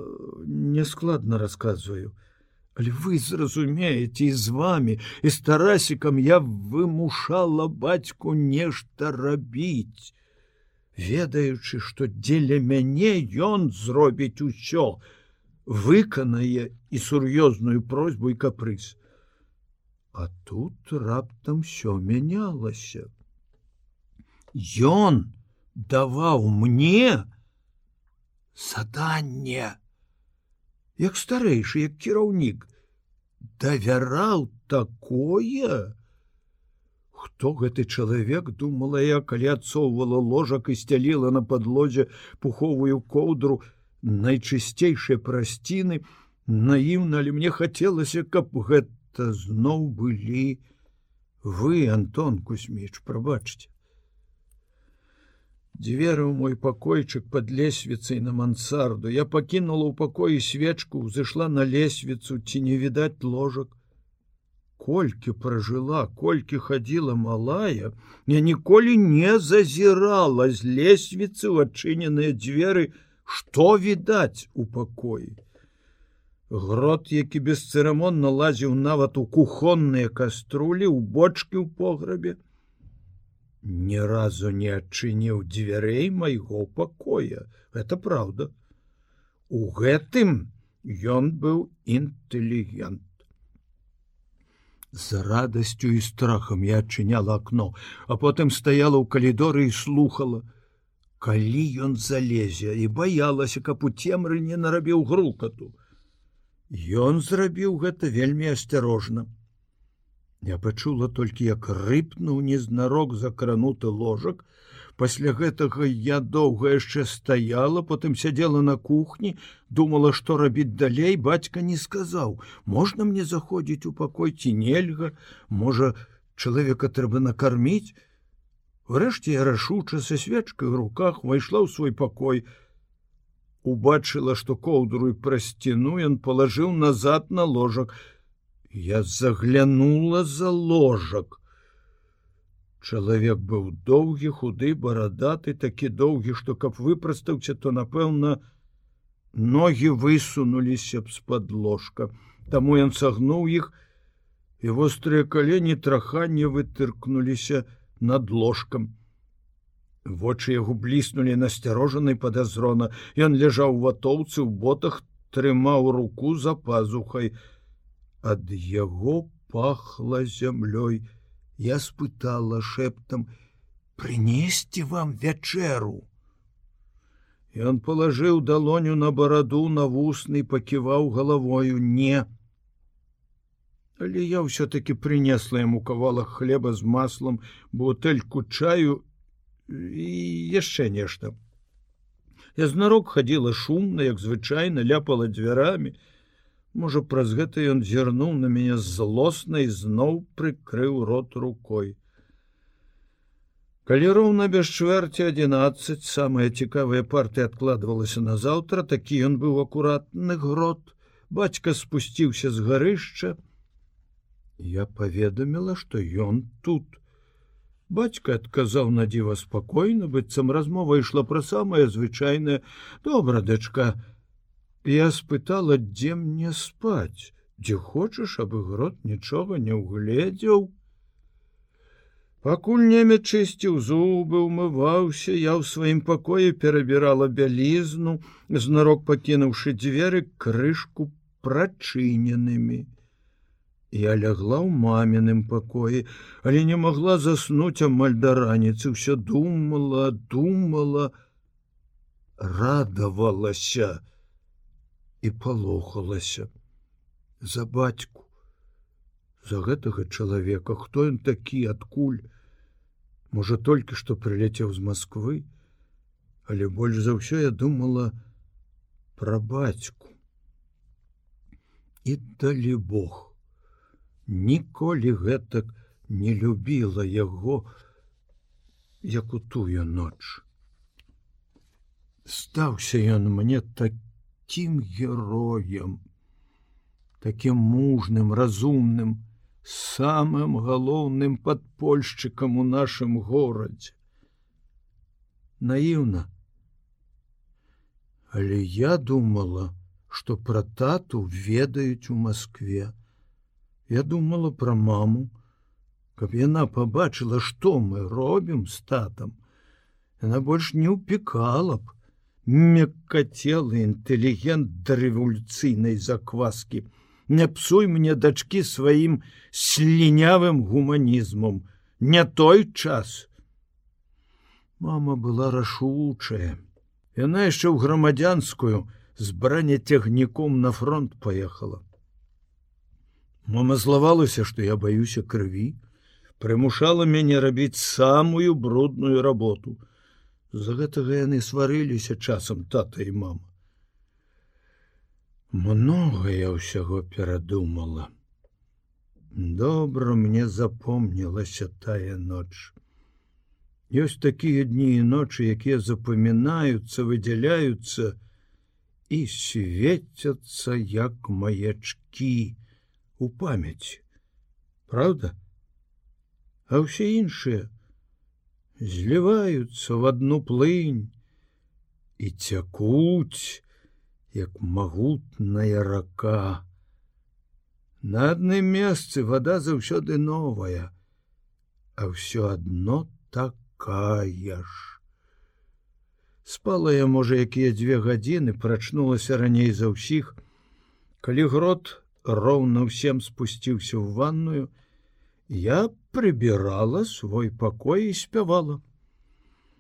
нескладна рассказываю Але вы зразумееце з вами і з тарасікам я вымушала бацьку нешта рабіць, ведаючы, што дзеля мяне ён зробіць усё, выканае і сур'ёзную просьбу і капрыз. А тут раптам все мянялася. Ён даваў мне заданне як старэйшы як кіраўнік. Давяраў такое? Хто гэты чалавек думала я калі адсоўвала ложак і сцяліла на падлозе пуховую коўдру найчысцейшай прасціны наіўна ли мне хацелася каб гэта зноў былі вы антон кузьміч прабачце дзверы ў мой пакойчык под лесвіцай на мансарду. Я пакінула ў пакоі свечку зышла на лесвіцу ці не відаць ложак колькі пражыла колькі хадзіла малая я ніколі не зазірала з лесвіцы ў адчыненыя дзверы што відаць у пакоі грот які бесцырамонна лазіў нават у кухонныя каструлі ў бочки ў пограбе ні разу не адчыніў дзвярэй майго пакоя. Это праўда. У гэтым ён быў інтэлігент. З радасцю і страхам я адчыняла акно а потым стаяла ў калідоры і слухала калі ён залезе і баялася каб у цемры не нарабіў грукату. Ён зрабіў гэта вельмі асцярожна Я пачула толькі як рыпнуў незнарок закрануты ложак. Пасля гэтага я доўга яшчэ стаяла, потым сядзела на кухні, думала, што рабіць далей бацька не сказаў: можна мне заходзіць у пакой ці нельга, можа, чалавека трэба накарміць. Врэшце я рашуча са свечкай у руках увайшла ў свой пакой. Убачыла, што коўдру і пра сцяну ён палажыў назад на ложак, Я заглянула за ложак. Чалавек быў доўгі, худы, барадаты, такі доўгі, што каб выпрастаўся, то, напэўна, ногі высунуліся б з-пад ложка. Таму ён сагнуў іх, і вострыя калені траханне вытыркнуліся над ложкам. Вочы яго бліснулі насцярожанай падазрона. Ён ляжаў у ватоўцы ў ботах, трымаў руку за пазухай, ад яго пахла зямлёй. Я спытала шэптам прынесці вам вячэру? Ён палажыў далоню на бараду на вусны паківаў галавою не але я ўсё-таки прынесла яму кавалах хлеба з маслом бутэльку чаю і яшчэ нешта. Я знарок хадзіла шумна як звычайна ляпала дзвярамі Можа, праз гэта ён зірнуў на мяне злосна і зноў прыкрыў рот рукой. Калі роўна без чвэрці 11 самая цікавая партыя адкладвалася на заўтра, такі ён быў акуратны грот. Бацька спусціўся з гарышча. Я паведаміла, што ён тут. Бацька адказаў на дзіва спакойна, быццам размова ішла пра самае звычайнае добра дачка, Я спытала, дзе мне спаць, дзе хочаш, абы грот нічога не ўгледзеў. Пакуль немец чысціў зубы, умываўся, я ў сваім пакоі перабірала бялізну, знарок пакінуўшы дзверы крышку прачыненымі. Я лягла ў маміным пакоі, але не магла заснуць амаль да раніцы, ўсё думала, думала, радавалася і палохалася. За бацьку за гэтага чалавека хто ён такі адкуль? Можа толькі што прыляцеў з Москвы але больш за ўсё я думала пра бацьку. І далі Бог. Ніколі гэтак не любіла яго як у тую ноч. Стаўся ён мне такі таким героем, таким мужным, разумным, самым галоўным падпольшчыкам у нашым горадзе. Наіўна. Але я думала, што пра тату ведаюць у Маскве. Я думала пра маму, каб яна пабачыла, што мы робім з татам. Яна больш не ўпікала б, меккацелы інтэлігент да рэволюцыйнай закваскі. Не псуй мне дачкі сваім слінявым гуманізмам, не той час. Мама была рашучая. Яна яшчэ ў грамадзянскую з браняцягніком на фронт паехала. Мама злавалася, што я баюся крыві, прымушала мяне рабіць самую брудную работу. За гэтага яны сварыліся часам тата і мама. Многае ўсяго перадумала. Добра мне запомнілася тая ноч. Ёсць такія дні і ночы, якія запамінаюцца, выдзяляюцца і свецяцца як маячкі у памяці. Праўда? А ўсе іншыя зліваюцца в одну плынь і цякуць, як магутная рака. На адным месцы вода заўсёды новая, а ўсё адно такая ж. Спала я, можа, якія дзве гадзіны прачнулася раней за ўсіх, калі грот роўна ўсем спусціўся ў ванную, я прыбірала свой пакой і спявала.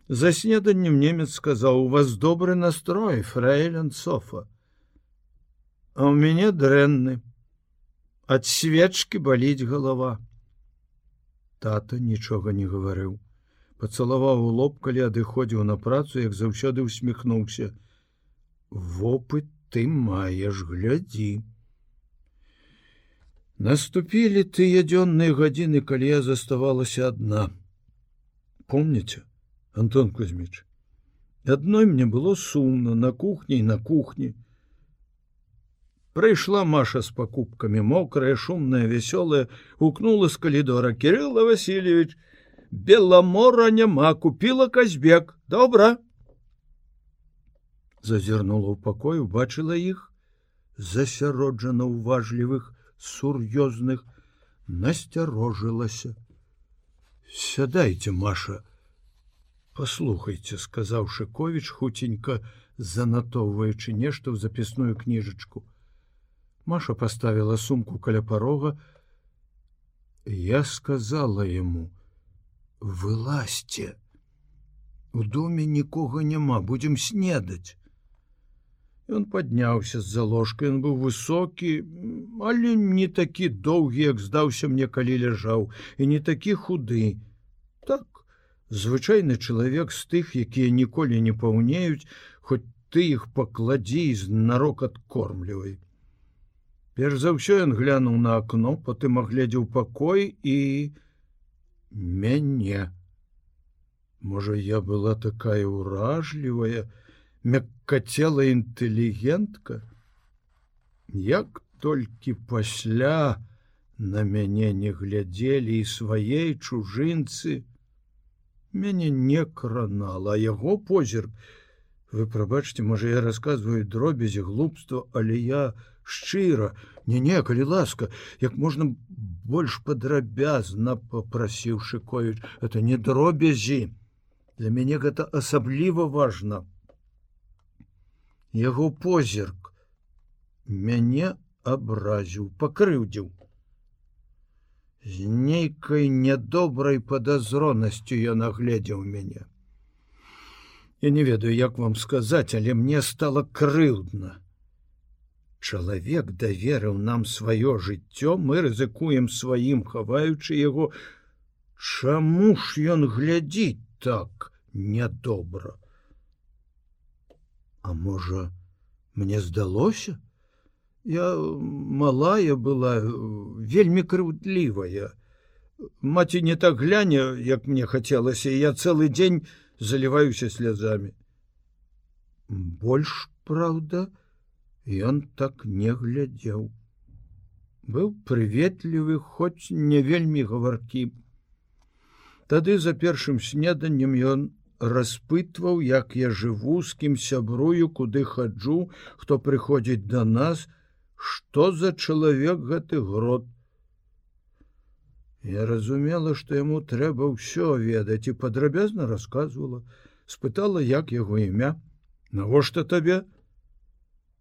За снеданнем немец сказаў: у вас добры настрой, фрэйлен софа. А ў мяне дрэнны. Ад свечкі баліць галава. Тата нічога не гаварыў. Пацалаваў у лоб, калі адыходзіў на працу, як заўсёды усміхнуўся. Вопыт ты маеш глядзі. Наступілі тыя дзённыя гадзіны, калі я заставалася адна. Помніце, Антон Кузьміч. Адной мне было сумна на кухні і на кухні. Прыйшла Маша з пакупкамі, мокрая, шумная, вясёлая, укнула з калідора Кирилла Васильевич, Беламора няма, купила казбек, добра. Зазірнула ў пакой, убачыла іх, засяроджана ўважлівых, сур'ёзных, насцярожылася. Сядайце, Маша, послухайте сказаў шыкович хуценька занатоўваючы нешта ў запісную кніжачку. Маша поставила сумку каля парога. Я сказала ему вылазьте у доме нікога няма будем снедаць Ён падняўся з-за ложкой он быў высокі але не такі доўгі як здаўся мне калі ляжаў і не такі худы так звычайны чалавек з тых, якія ніколі не паўнеюць, хоць ты іх пакладзі і знарок адкормлівай. Перш за ўсё ён глянуў на акно, потым агледзеў пакой і мяне. Можа, я была такая ўражлівая, мяккацела інтэлігентка. Як толькі пасля на мяне не глядзелі і свае чужынцы, мяне не кранала яго позірк. Вы прабачце можа я рассказываю дробязі глупства але я шчыра. Не не калі ласка як можна больш падрабязна попрасіў шыкович это не дробязі. Для мяне гэта асабліва важно яго позірк мяне абразіў пакрыўдзіў з нейкай нядобрай падазронасцю ён агледзеў мяне. Я не ведаю, як вам сказаць, але мне стало крыўдна. Чалавек даверыў нам сваё жыццё, мы рызыкуем сваім, хаваючы яго. Чаму ж ён глядзіць так нядобра? А можа, мне здалося? Я малая была вельмі крыўдлівая. Маці не так гляне, як мне хацелася, я цэлы дзень заліваюся слязамі. Больш праўда, ён так не глядзеў. Быў прыветлівы, хоць не вельмі гаваркі. Тады за першым снеданнем ён распытваў, як я жыву, з кім сябрую, куды хаджу, хто прыходзіць да нас, что за чалавек гэты грот. Я разумела что яму трэба ўсё ведаць і падрабязна рассказывала спытала як яго імя. Навошта табе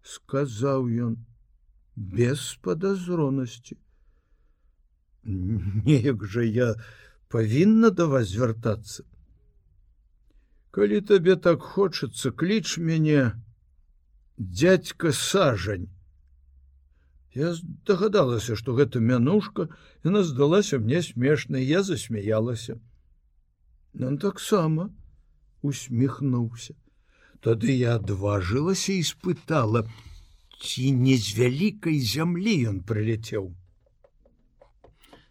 сказаў ён без падазронасці. Неяк жа я павінна да вас звяртацца калі табе так хочацца кліч мяне дядька сажань Я дагадалася, што гэта мянушка яна здалася мне смешнай, я засмяялася. Ён таксама усміхнуўся. Тады я адважылася і спытала, ці не з вялікай зямлі ён прыляцеў.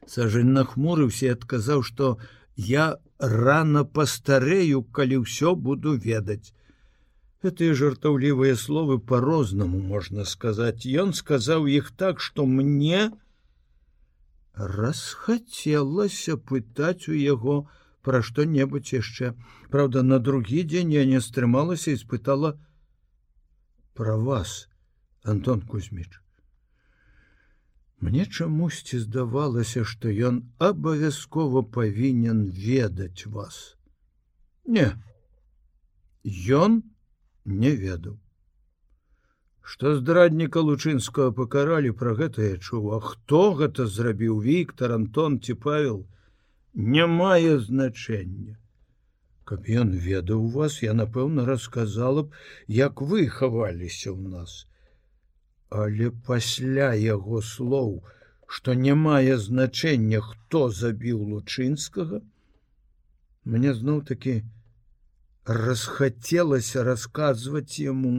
Сажань нахмурыўся і адказаў, што я рано пастарэю, калі ўсё буду ведаць. Гэтыя жартаўлівыя словы по-рознаму можна сказаць. Ён сказаў іх так, што мне расхацелася пытаць у яго пра што-небудзь яшчэ. Праўда, на другі дзень я не стрымалася і спытала пра вас, Антон Кузьміч. Мне чамусьці здавалася, што ён абавязкова павінен ведаць вас. Не, Ён, не ведаў. Што здрадніка лучынскага пакаралі пра гэта я чуў, а хто гэта зрабіў Віктор Антон ці павел не мае значэння. Каб ён ведаў вас, я напэўна расказала б, як вы хаваліся ў нас. Але пасля яго слоў, што не мае значэння, хто забіў лучынскага, мне зноў такі, расхацелася расказваць яму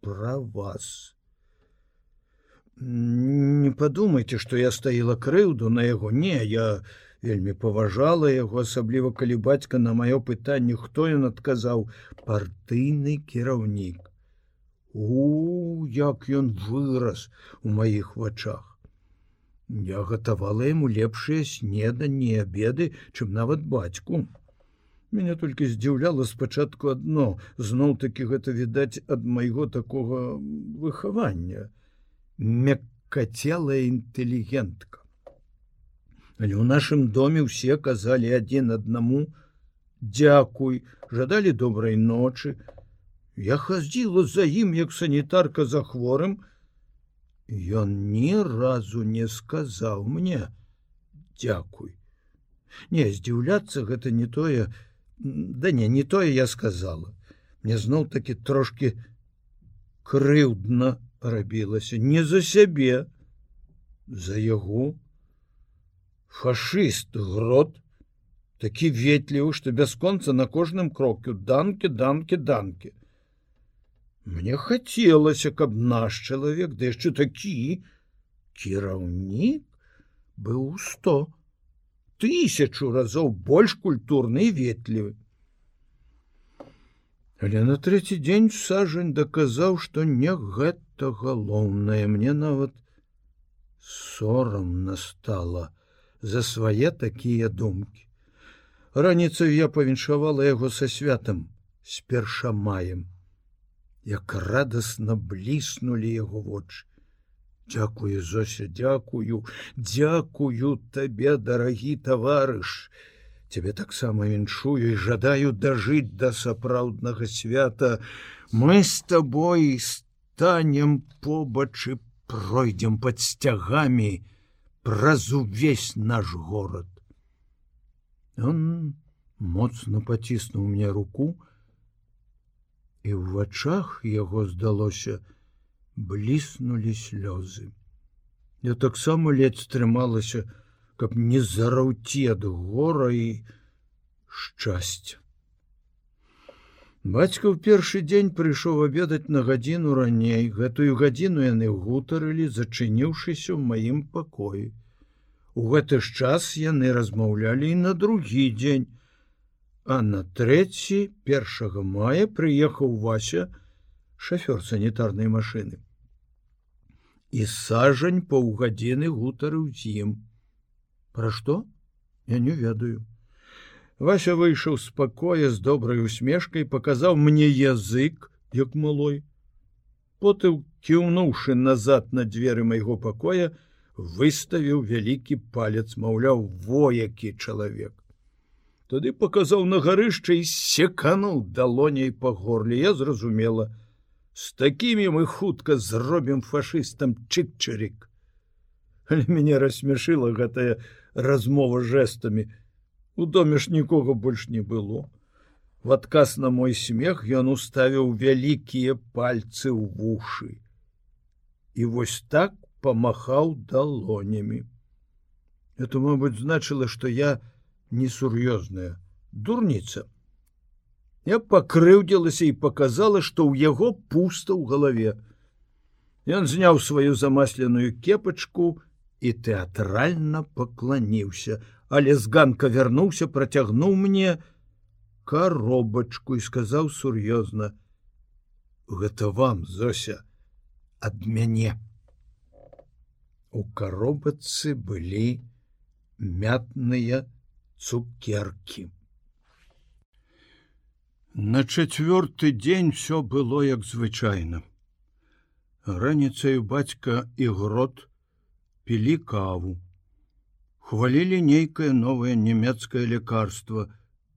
про вас. Не падумайце, што я стаіла крыўду на яго не, я вельмі паважала яго, асабліва калі бацька на маё пытанне, хто ён адказаў партыйны кіраўнік. У як ён вырас у маіх вачах. Я гатавала яму лепшыя снеданні обеды, чым нават бацьку. Меня толькі здзіўляла спачатку адно зноў такі гэта відаць ад майго такога выхавання мяккацелая інтэлігентка але ў нашым доме ўсе казалі адзін аднаму дзякуй жадалі добрай ночы я хадзіла за ім як санітарка за хворым. Ён ні разу не сказаў мне дзякуй не здзіўляцца гэта не тое Да не не тое я сказала. Мне зноў таки трошки крыўдна рабілася не за сябе за яго. Фашыст грот такі ветлівы что бясконца на кожным кроку данки данки данки мне хацелася каб наш чалавек да яшчэ такі кіраўнік быў сто тысячу разоў больш культурны і ветлівы. Але на трэці дзень сажань даказаў, што не гэта галоўнае мне нават сорам настала за свае такія думкі. Раніцаю я павіншавала яго са святам з першамаем, як радасна бліснулі яго вочы. Дякую Зося, дзякую, дзякую табе, дарагі таварыш. Цябе таксама віншую і жадаю дажыць да сапраўднага свята. Мы з табой станем побачы, пройдзем пад сцягамі праз увесь наш горад. Он моцна паціснуў мне руку, і ў вачах яго здалося, бліснули слёзы. Я таксама ледзь стрымалася, каб не зараўці ад гора і шчасця. Бацька ў першы дзень прыйшоў абедаць на гадзіну раней. Гэтую гадзіну яны гутарылі, зачыніўшыся ў маім пакоі. У гэты ж час яны размаўлялі і на другі дзень. А на трэці першага мая прыехаў Вася, шафёр санітарнай машыны. І сажань паўгадзіны гутарыў з ім. Пра што? Я не ведаю. Вася выйшаў з пакоя з добрай усмешкай, паказаў мне язык, як малой. Потым, кіўнуўшы назад на дзверы майго пакоя, выставіў вялікі палец, маўляў, воякі чалавек. Тады паказаў на гарышча і секануў далоняй па горле, я зразумела, С такими мы хутка зробім фашыстам чыкчарик. Але мяне рассмяшыла гэтая размова жэстамі. У доме ж нікога больш не было. В адказ на мой смех ён уставіў вялікія пальцы ў вушы. і вось так памахаў далонямі. Это, мабыць, значыла, што я несур'ёзная дурніца. Я пакрыўдзілася і показала, што ў яго пуста ў галаве. Ён зняў сваю замасленую кепачку і тэатральна пакланіўся, але з ганка вярнуўся, працягнуў мне коробачку і сказаў сур'ёзна: « Гэта вам, Зося, ад мяне. У коробацы былі мятныя цукеркі. На чацвёрты дзень все было як звычайна. Раніцаю бацька і грот пілі каву. Хвалілі нейкае новае нямецкае лекарство,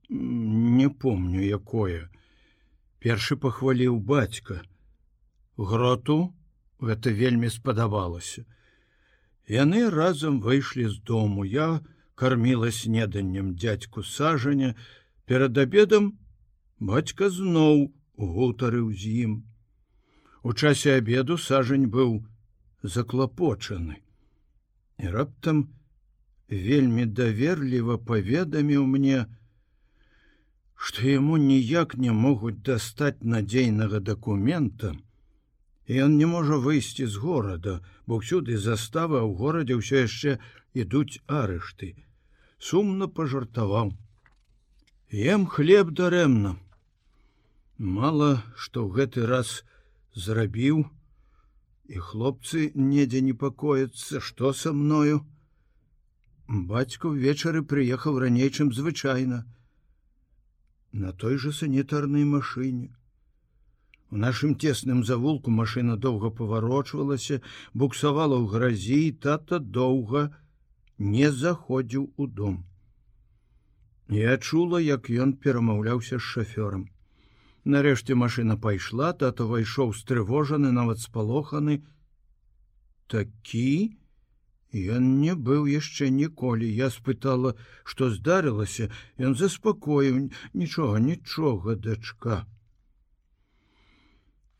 не помню якое. Першы пахваліў бацька. Гроту гэта вельмі спадабалася. Яны разам выйшлі з дому. Я карміла снеданнем дядзьку сажаня, перад абедам бацька зноў гутарыў з ім. У часе обеду сажань быў заклапочаны. І раптам вельмі даверліва паведаміў мне, што яму ніяк не могуць дастаць надзейнага дакумента, і ён не можа выйсці з горада, бо ўсюды застава ў горадзе ўсё яшчэ ідуць арышты. Сумна пажартаваў. Ем хлеб дарэмна. Мала што ў гэты раз зрабіў, і хлопцы недзе непакояцца, што са мною. Бацька ўвечары прыехаў раней, чым звычайна. На той жа санітарнай машыне. У нашым цесным завулку машына доўга паварочвалася, буксавала ў гразі, тата доўга не заходзіў у дом. Я чула, як ён перамаўляўся з шафёрам. Нарэшце машына пайшла, тато ўвайшоў стрывожаны, нават спалоханы. Такі ён не быў яшчэ ніколі. Я спытала, што здарылася, Ён заспакоіў нічога, нічога, дачка.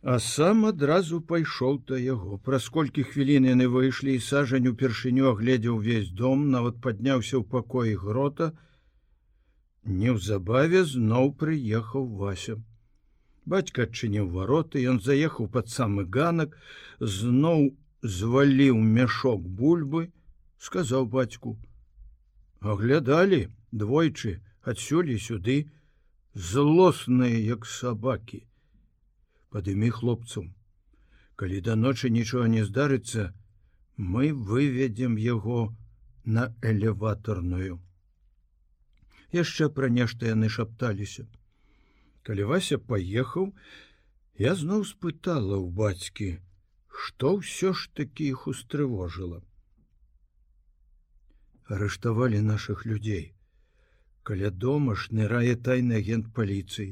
А сам адразу пайшоў да яго. Праз колькі хвілін яны выйшлі і сажань упершыню агледзеў увесь дом, нават падняўся ў пакоі грота. Неўзабаве зноў прыехаў Вася. Бацька адчыніў вароты, ён заехаў пад самы ганак, зноў зваліў мяшок бульбы, сказаў бацьку: « Аглядалі двойчы адсюль і сюды, злосныя, як сабакі. Падымі хлопцам. Калі да ночы нічога не здарыцца, мы выведзем яго на элеваторную. Яшчэ пра нешта яны шапталіся калі вася паехаў я зноў спытала ў бацькі што ўсё ж такі іх устрывожыла арыштавалі наших людзей каля дома ж нырае тайны агент паліцыі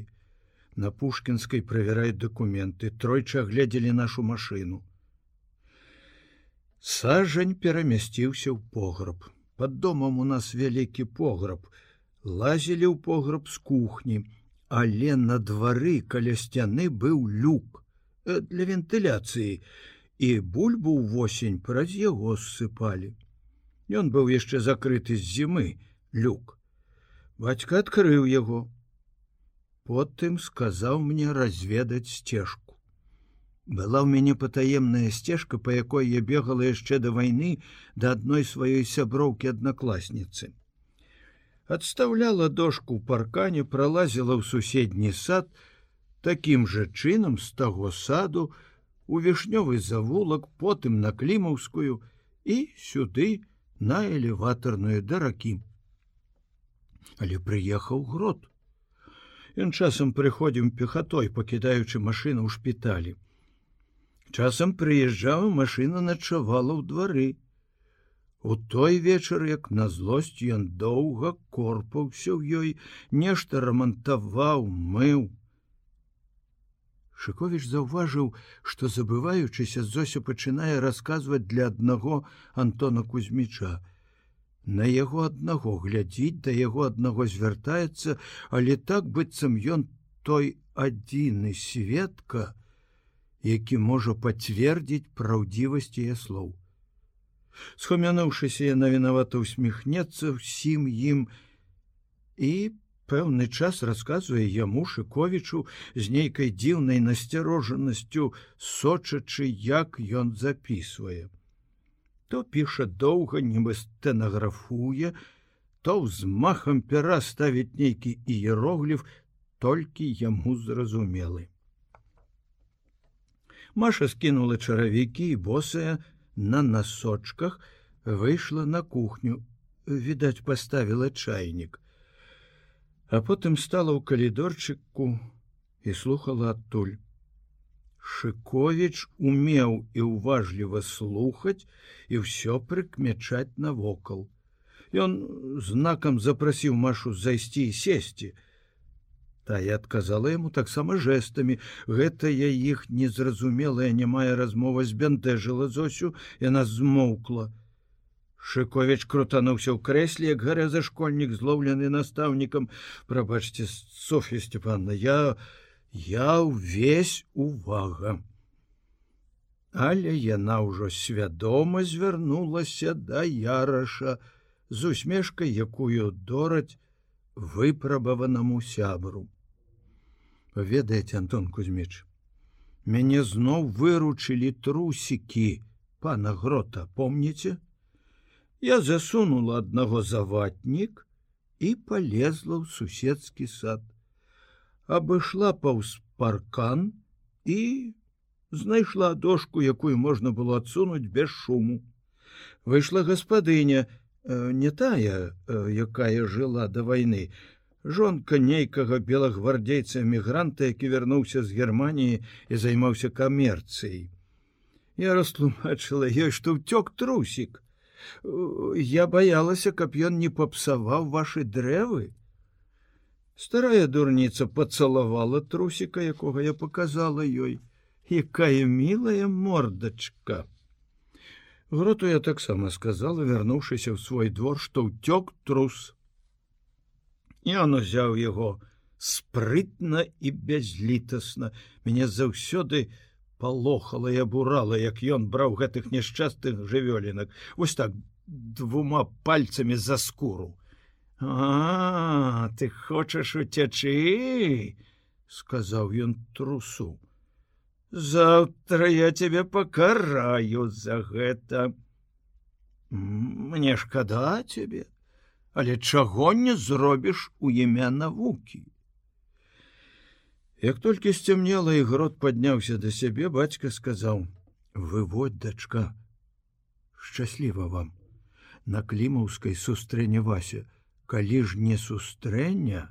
на пушкінскай правяраюць дакументы тройчы агледзелі нашу машыну сажань перамясціўся ў пограб под домам у нас вялікі пограб лазілі ў пограб з кухні але на двары каля сцяны быў люк э, для вентыляцыі і бульбу ўвосень праз яго ссыпалі. Ён быў яшчэ закрыты з зімы люк. Бацька адкрыў яго. Потым сказаў мне разведаць сцежку. Была ў мяне патаемная сцежка, па якой я бегала яшчэ да вайны да адной сваёй сяброўкі аднакласніцы адстаўляла дошку ў паркане пролазіла ў суседні сад такім жа чынам з таго саду у вішнёвы завулак потым на клімаўскую і сюды на элеваторную даракі але прыехаў грот Ён часам прыходзім пехатой пакідаючы машыну ў шпіталі часам прыязджаў машына начавала ў двары У той вечар, як на злосць ён доўга корпаўся ў ёй, нешта рамантаваў, мыў. Шковіч заўважыў, што забываючыся Зося пачынае расказваць для аднаго Антона Кузьміча. На яго аднаго глядзіць да яго аднаго звяртаецца, але так быццам ён той адзіны сведка, які можа пацвердзіць праўдзівасць яе слоў. Схамянуўшыся яна вінавата усміхнецца ўсім ім і пэўны час расказвае яму шыковічу з нейкай дзіўнай насцярожанасцю, сочачы, як ён записывае. То піша доўга, нібы стэнаграфуе, то ўзмахам пера ставіць нейкі іерогліф, толькі яму зразумелы. Маша скінула чаравікі і босая на насочках выйшла на кухню, відаць, паставіла чайнік. А потым стала ў калідорчыку і слухала адтуль. Шыковіч умеў і ўважліва слухаць і ўсё прыкмячаць навокал. Ён знакам запрасіў машу зайсці і сесці, Тая адказала яму таксама жэстамі. Гэтая іх незразумелая нямая размова збянтэжыла зосю, яна змоўкла. Шыковіч крутануўся ў крэсле, як гарэза школьнік злоўлены настаўнікам. Прабачце Софья Степанна, я я ўвесь увага. Але яна ўжо свядома звярнулася да яраша з усмешкай, якую дораць выпрабаванаму сябру. Ведаеце антон кузьміч мяне зноў выручылі трусікі пана грота помніце? Я засунула аднаго заватнік і полезла ў суседскі сад абышла паўз паркан і знайшла дошку якую можна было адсунуць без шуму выйшла гаспадыня не тая якая жыла да вайны жонка нейкага белагвардзейца эмігранта, які вярнуўся з Геррманіі і займаўся камерцыяй. Я растлумачыла ёй, што ўцёк трусік. Я баялася, каб ён не папсаваў вашы дрэвы. Старая дурніца пацалавала трусіка, якога я показала ёй, якая мілая мордачка. Гроту я таксама сказала, вярнуўшыся ў свой двор, што ўцёк трус. Ён узяў яго спрытна і бязлітасна. Мяне заўсёды палохала і абурала, як ён браў гэтых няшчастых жывёлінак. Вось так двума пальцамі за скуру. А ты хочаш уцячы, сказаў ён трусу. Заўтра я цябе пакараю за гэта. Мне шкада цябе, але чаго не зробіш у імя навукі. Як толькі сцямнела і грот падняўся да сябе, бацька сказаў: « Выводь, дачка, шчасліва вам. На клімаўскай сустрэне Вася, калі ж не сустрэня,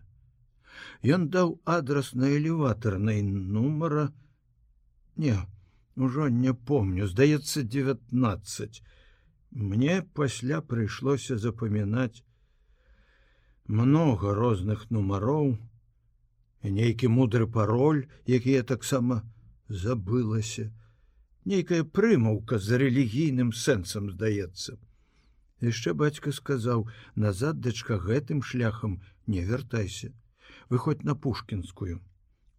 Ён даў адрас на элеватарнай нумара. Не, ужо не помню, здаецца 19. Мне пасля прыйшлося запамінаць много розных нумароў нейкі мудры пароль які я таксама забылася нейкая прымаўка за рэлігійным сэнсам здаецца яшчэ бацька сказаў назад дачка гэтым шляхам не вяртайся. Выходь на пушкінскую.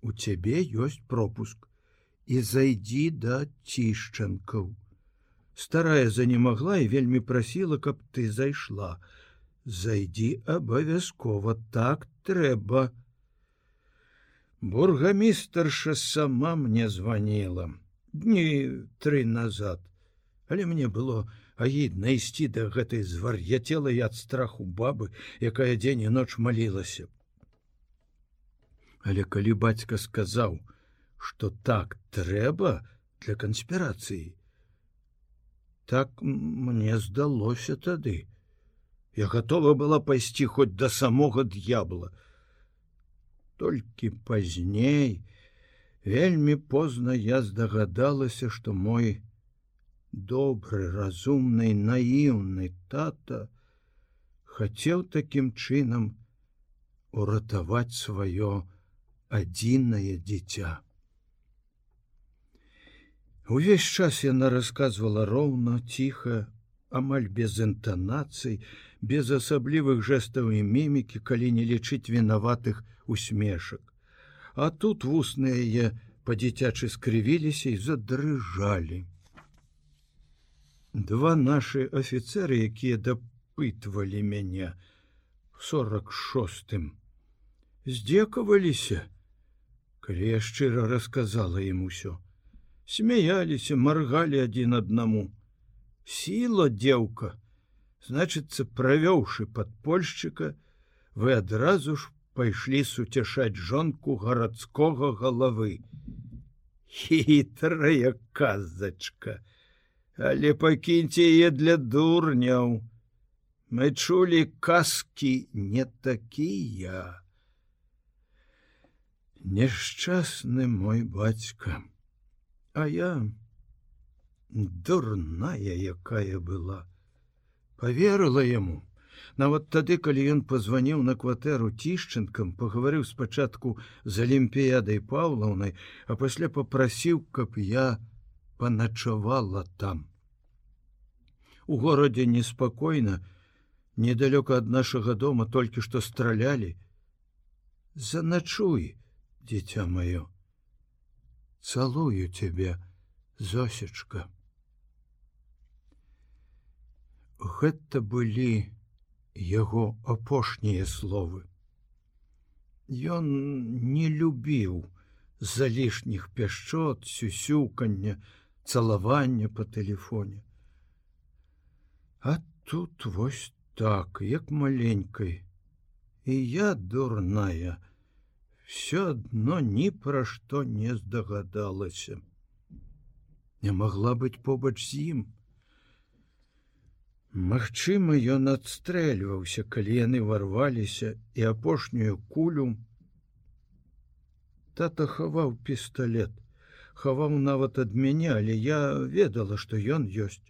У цябе ёсць пропуск. І зайдзі да цішчанкаў старая занемагла і вельмі прасіла каб ты зайшла. А зайди абавязкова так трэба бургамістрша сама мне звонила дні тры назад. Але мне было агідна ісці да гэтай звар'яцелай ад страху бабы якая дзень і ноч малілася але калі бацька сказаў что так трэба для канспірацыі так мне здалося тады Я готова была пайсці хоць да самога д'ябла. Толькі пазней, вельмі позна я здагадалася, што мой добры, разумны, наіўны тата хацеў такім чынам уратаваць сваё адзінае дзіця. Увесь час яна расказвала роўна, ціха, амаль без інтанацый, без асаблівых жэстаў і мімікі, калі не лічыць вінаватых усмешак. А тут вусныя яе па-дзіцячы скрывіліся і задрыжалі. Два нашы афіцеры, якія дапытвалі мяне сорок шостым, здзекаваліся, калі я шчыра расказала ім усё. Смяяліся, маргалі адзін аднаму. Сіла дзеўка, значыцца, правёўшы падпольшчыка, вы адразу ж пайшлі суцяшаць жонку гарадскога галавы. Хітрая казачка, Але пакіньце яе для дурняў. Мы чулі казкі не такія. Няшчасны мой бацька, А я дурная, якая была, поверыла яму. Нават тады, калі ён пазваніў на кватэру цішчынкам, пагаварыў спачатку з алімпіядай паўлаўнай, а пасля попрасіў, каб я паначавала там. У горадзе неспакойна, недалёка ад нашага дома толькі што стралялі. Заначуй, дзіця маё. Цалую цябе, зосечка. Гэта былі яго апошнія словы. Ён не любіў залішніх пяшчот, сюсюкання, цалавання по тэлефоне. А тут вось так, як маленькой, і я дурная, все адно ні пра што не здагадалася. Не могла быць побач з ім. Магчыма, ён адстрэльваўся, калі яны варваліся і апошнюю кулю. Тата хаваў пісталлет, хаваў нават ад мяне, але я ведала, што ён ёсць.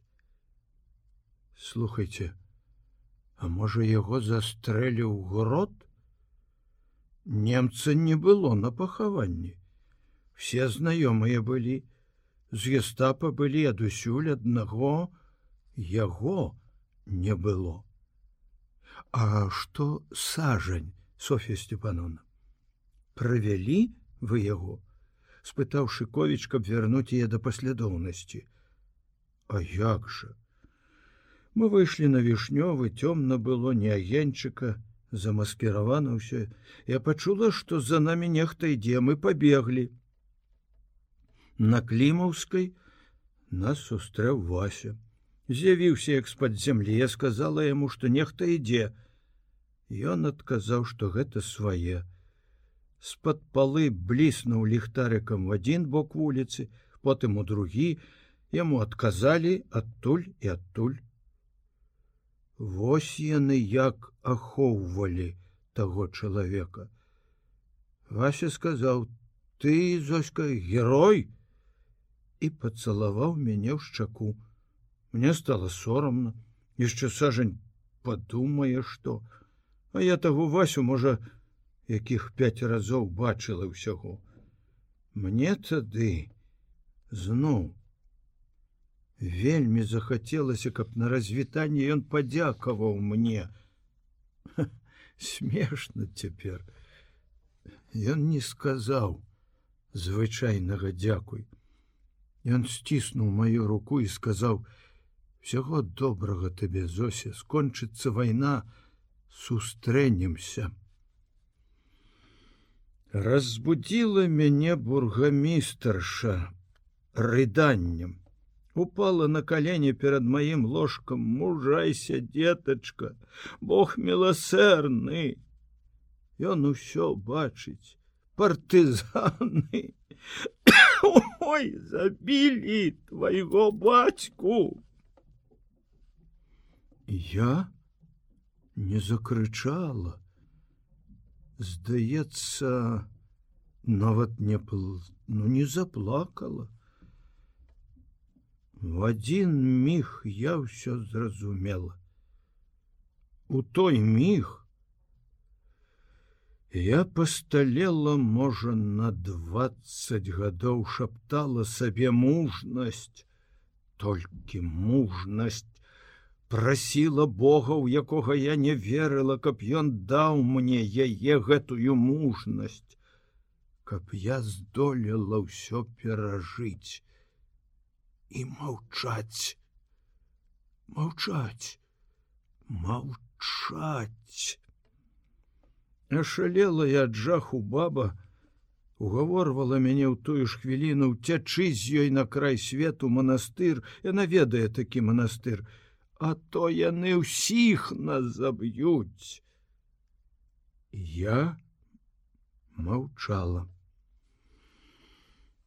Слухайце, А можа яго застрэліў грот? Немца не было на пахаванні. Все знаёмыя былі, з гестапа былі адусюль аднаго яго, не было. А что сажань Софья Степановна провялі вы яго спытаў шыковіч каб вярнуць яе да паслядоўнасці. А як жа? Мы выйшлі на вішнёвы цёмна было не агеньчыка замаскіравана ўсё. Я пачула што за намі нехта ідзе мы пабеглі. На клімаўскай нас сустрэў вася. З'явіўся як з-пад зямлі я сказала яму што нехта ідзе. Ён адказаў што гэта свае з-пад палы бліснуў ліхтарыкам в адзін бок вуліцы потым у другі. Яму адказалі адтуль і адтуль. Вось яны як ахоўвалі таго чалавека! Вася сказаў ты зоська герой! І пацалаваў мяне ў шчаку. Мне стало сорамна. Яшчэ сажань подумае что а я таго васю можа якіх пять разоў бачыла ўсяго. Мне тады зноў вельмі захацелася каб на развітанне ён падзякаваў мне. Смешна цяпер. Ён не сказаў звычайнага дзякуй Ён сціснуў маю руку і сказаў: Всяго добрага табе Зося скончыцца вайна сустрэнемся. Разбудзіла мяне бургамістарша рыданнем. Упала на калені перад маім ложкам мужайся, детачка, Бог міласэрны. Ён усё бачыць, партызаны. *coughs* Ой, забілі твайго бацьку. Я не закрычала. Здаецца, нават не пл... ну не заплакала. В адзін міг я ўсё зразумела. У той міг я пасталела, можа, на двадцать гадоў шаптала сабе мужнасць, толькі мужнасць прасіла Бога, у якога я не верыла, каб ён даў мне яе гэтую мужнасць. каб я здолела ўсё перажыць і маўчаць. Маўчаць маўчаць. Ашалела я ад жаху баба угаворвала мяне ў тую ж хвіліну ўцячы з ёй на край свету манастыр яна ведае такі манастыр а то яны ўсіх нас заб'юць я маўчала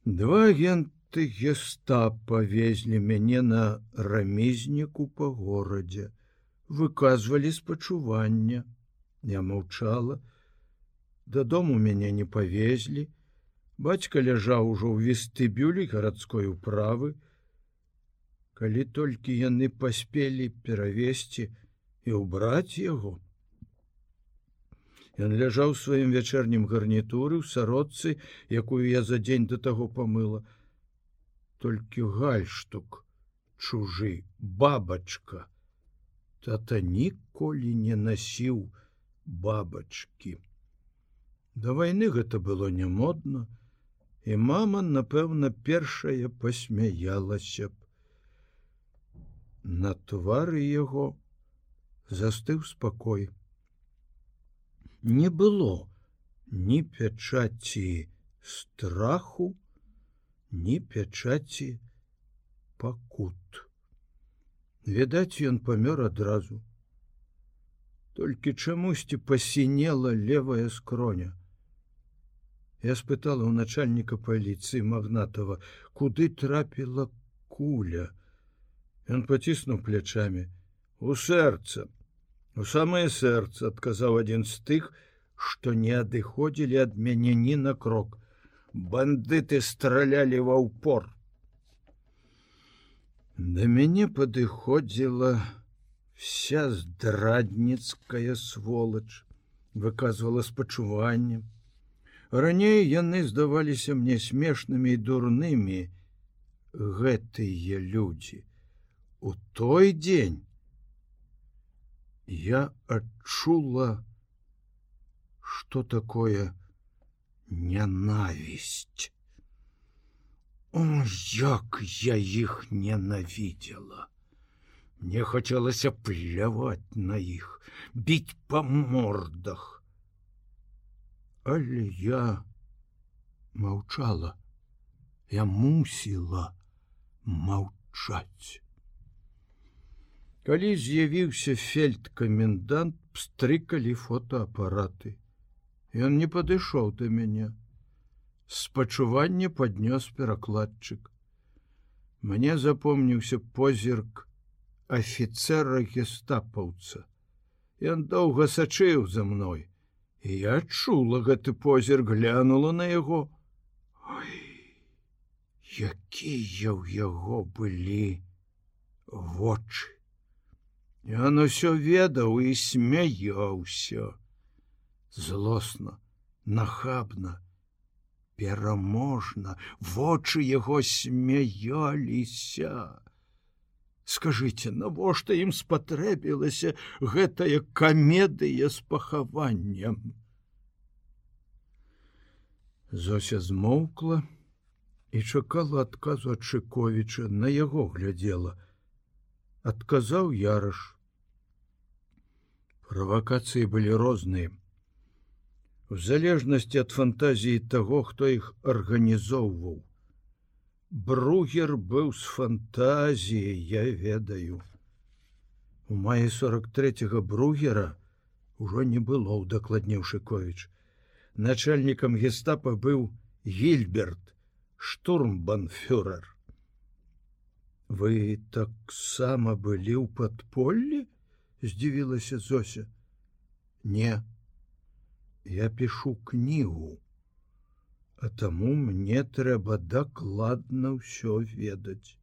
Два агенты геста павезлі мяне на рамізніку па горадзе, выказвалі спачування. Я маўчала. Дадому мяне не павезлі. Бацька ляжаў ужо ў вестыбюлі гарадской управы. Калі толькі яны паспелі перавесці і ўбраць яго, Ён ляжаў сваім вячэрнім гарнітуры ў сародцы, якую я за дзень да таго памыла. Толькі гальштук, чужы, бабачка. Тата ніколі не насіў бабачкі. Да вайны гэта было не модна, і мама, напэўна, першая пасмяялася б. На твары яго застыў спакой не было ні пячаці страху, ні пячаці пакут. Відаць, ён памёр адразу. Толькі чамусьці пасінела левая скроня. Я спытала ў начальніка паліцыі магнатава, куды трапіла куля. Ён паціснуў плячамі у сэрца У самае сэрца адказаў адзін з тых, што не адыходзілі ад мяне ні на крок. Бандыты стралялі ва ўпор. Да мяне падыходзіла вся здрадніцкая сволач, выказвала спачуванне. Раней яны здаваліся мне смешнымі і дурнымі гэтыя людзі. У той дзень. Я адчула что такое ненавість О як я іх ненавидела мне хацелася пляваць на іх біць по мордах. Але я маўчала я мусіла маўчаць Калі з'явіўся фельдкамендант, пстрыкалі фотоапараты. Ён не падышоў да мяне. Спачуванне паднёс перакладчык. Мне запомніўся позірк афіцера гестапаўца. Ён доўга сачыў за мной, і я адчула гэты позірк глянула на яго. Ой, якія ў яго былі вочы. Ён усё ведаў і смяяўся. Злосна, нахабна, пераможна, вочы яго смяяліся. Скажыце, навошта ім спатрэбілася гэтая камедыя з пахаваннем. Зося змоўкла і чакала адказу ад Чковіча, на яго глядзела. Адказаў яраш правакацыі былі розныя. В залежнасці ад фантазіі таго хто іх арганізоўваў. Бругер быў з фантазіяй я ведаю. У маі 43 бругера ўжо не было удакладніў шыковіч начальнікам гестапа быў гильберт штурмбанфюрер вы таксама былі ў падполлі здзівілася Зося. Не, я пишу кнігу, а таму мне трэба дакладна ўсё ведаць.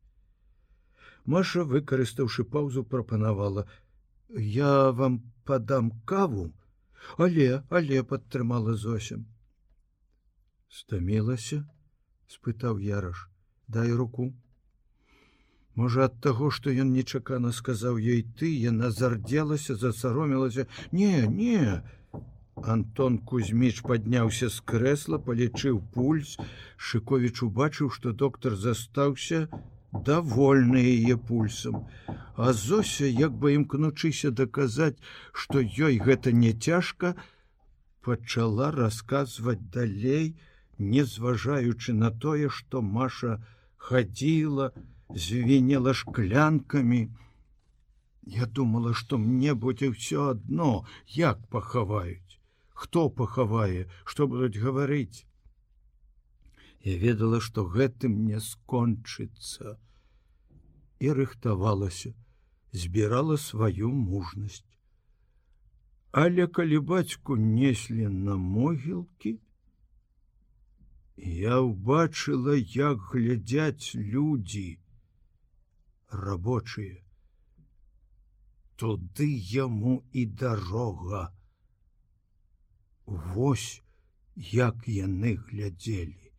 Маша, выкарыстаўшы паўзу, прапанавала: « Я вам падам каву, але, але падтрымала Зосем. Стамілася, спытаў яраш, дай руку. Можа ад таго, што ён нечакана сказаў ёй ты, яна зардзелася, засаромілася: « Не, не, Антон Кузьміч падняўся з крэсла, палічыў пульс. Шковіч убачыў, што доктар застаўся давольны яе пульсам. А Зося, як бы імкнучыся даказаць, што ёй гэта не цяжка, пачала расказваць далей, не зважаючы на тое, што Маша хадзіла, звенела шклянкамі. Я думала, што мне будзе ўсё адно, як пахаваюць хто пахавае что будуць гаварыць я ведала что гэтым не скончыцца і рыхтавалася збірала сваю мужнасць але калі бацьку неслі на могілкі я ўбачыла як глядзяць людзі рабочие туды яму і дарога Вось як яны глядзелі.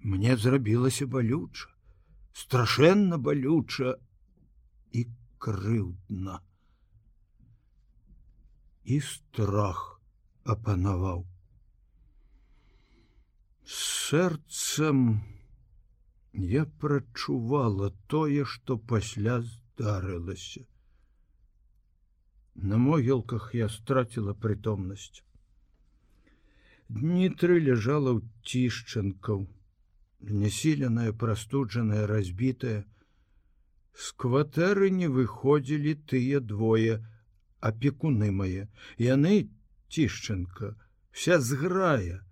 Мне зрабілася балюча, страшэнна балюча і крыўдна. І страх апанаваў. Сэрцам я прачувала тое, што пасля здарылася. На могілках я страціла прытомнасць. Днітры ляжала ў цішчынкаў, Несіленая, прастуджаная, разбітая. З кватэры не выходзілі тыя двое, апекуны мае. Яны цішчынка, вся зграя.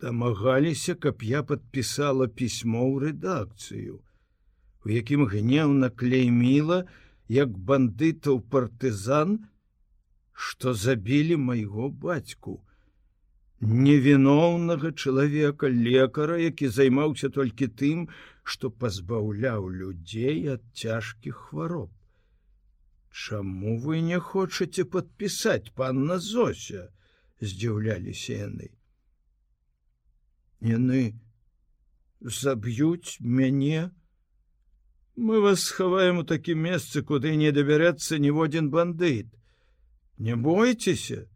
Дамагаліся, каб я падпісала пісьмо ў рэдакцыю, у якім гневна клейміла, як бандытаў партызан, што забілі майго бацьку, невіноўнага чалавека лекара, які займаўся толькі тым, што пазбаўляў людзей ад цяжкіх хвароб. Чаму вы не хочаце падпісаць панна Зося, здзіўляліся яны. Яны заб'юць мяне, Мы вас схаваем у такім месцы, куды не дабярэцца ніводзін бандыт. Не бойцеся,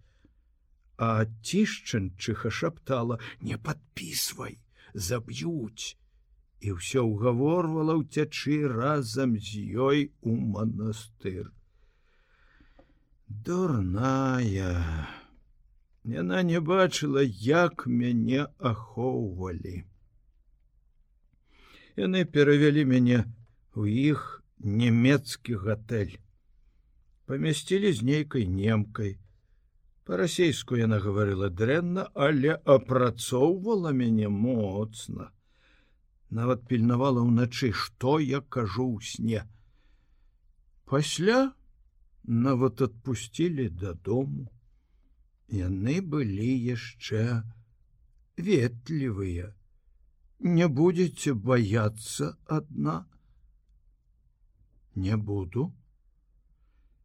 А цішчанчыха шаптала: не подписывай, заб'юць і ўсё ўгаворвала ўцячы разам з ёй у манастыр. Дурная. Яна не бачыла, як мяне ахоўвалі. Яны перавялі мяне у іх нямецкі гатэль. Памясцілі з нейкай немкай. Па-расейску яна гаварыла дрэнна, але апрацоўвала мяне моцна. Нават пільнавала ўначы, што я кажу ў сне. Пасля нават адпусцілі дадому. Яны былі яшчэ ветлівыя. Не будзеце баяцца адна, не буду.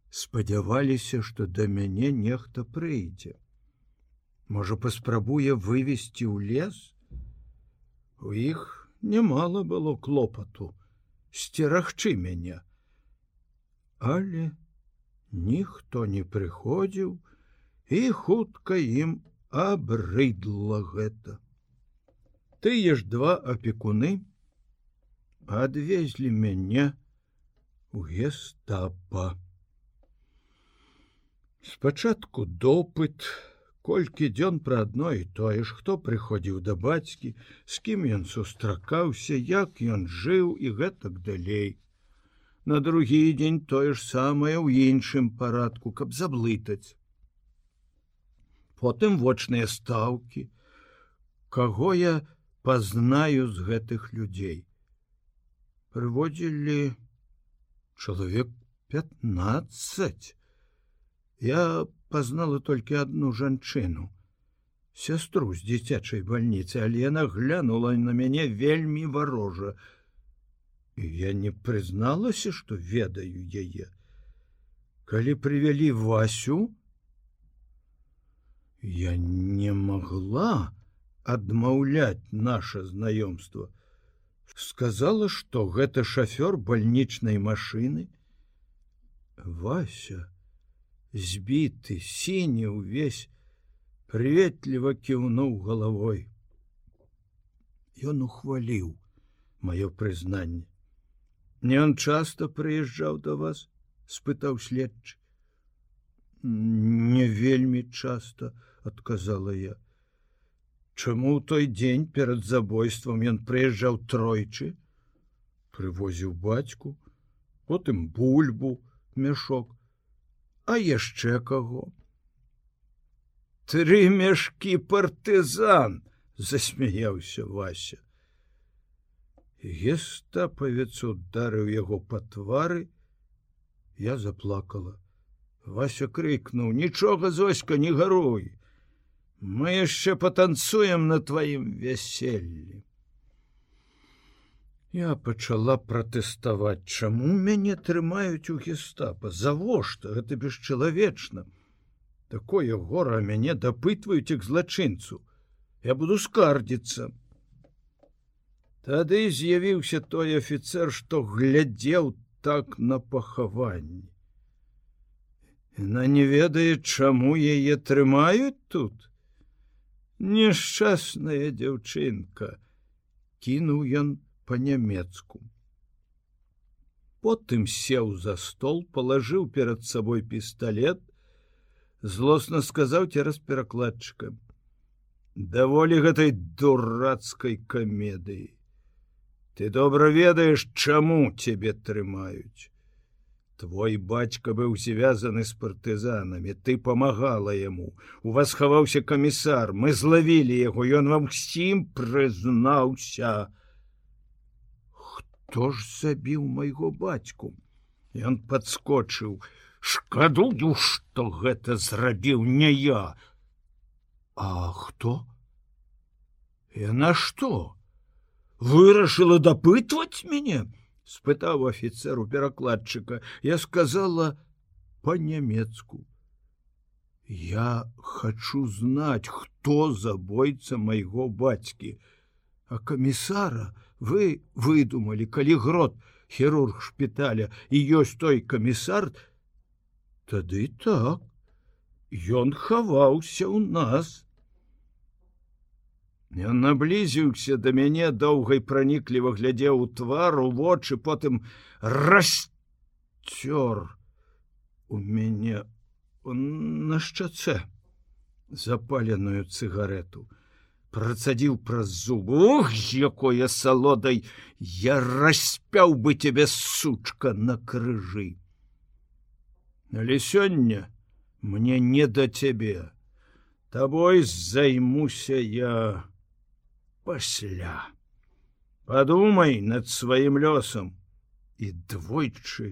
Спадзяваліся что да мяне нехта прыйдзе. Можа паспрабуе вывесці ў лес? У іх немало было клопату сцерагчы мяне. Але ніхто не прыходзіў і хутка ім абрыдла гэта тыя ж два апекуны адвезлі мяне у гестапа. Спачатку допыт, колькі дзён пра адно і тое ж, хто прыходзіў да бацькі, з кім ён сустракаўся, як ён жыў і гэтак далей. На другі дзень тое ж самае ў іншым парадку, каб заблытаць. Потым вочныя стаўкі, каго я пазнаю з гэтых людзей. Прыводзілі чалавек 15 я пазнала толькі одну жанчыну сястру з дзіцячай больніцы але яна глянула на мяне вельмі варожа. І я не прызналася что ведаю яе. Калі прывялі васю я не могла адмаўляць наше знаёмство сказала что гэта шафёр больнічнай машины. Вася збіты сіні ўвесь прыветліва кіўнуў галавой Ён ухваліў маё прызнанне не он часто прыязджаў да вас спытаў следчы. Не вельмі часто адказала я Чаму ў той дзень перад забойствам ён прыязджаў тройчы прывозіў бацьку потым бульбу мяшок а яшчэ каго тры мяшкі партызан засмяяўся вася. Гестапавец ударыў яго па твары я заплакала. Вася крыкнуў нічога зоська не гаруй мы яшчэ патанцуем на тваім вяселлі Я пачала пратэставаць, чаму мяне трымаюць у гестапа, завошта гэта бесчалавечна. Такое гора мяне дапытваюць к злачынцу. Я буду скардзіцца. Тады з'явіўся той афіцер, што глядзеў так на пахаванні. Яна не ведае, чаму яе трымаюць тут. Нешчасная дзяўчынка, кінуў ён, по-нямецку. Потым сеў за стол, палажыў перад сабой пісталлет, злосна сказаў цераз перакладчыка: « Даволі гэтай дурацкай камедыі. Ты добра ведаеш, чаму цябе трымаюць. Твой бацька быў звязаны з партызанамі, ты памагала яму. У вас хаваўся камісар, мы злавілі яго, ён вам сім прызнаўся, хто ж забіў майго бацьку? Ён подскочыў шкадую что гэта зрабіў не я. А хто? Яна что вырашыла дапытваць мяне спытаў офіцеру перакладчыка. Я сказала по-нямецку я хочу знать хто забойца майго бацькі. А камісара вы выдумали калі грот хірург шпіталя і ёсць той камісар тады так. Ён хаваўся ў нас Ён наблізіўся да мяне доўгай пранікліва глядзеў у твар у вочы потым расцёр у мяне на шчаце запаленую цыгарету. Працадзіў праз зубух якое салодай! Я распяў бы тебе сучка на крыжы! Але сёння мне не да цябе. Табой займуся я пасля подумай над сваім лёсам і двойчы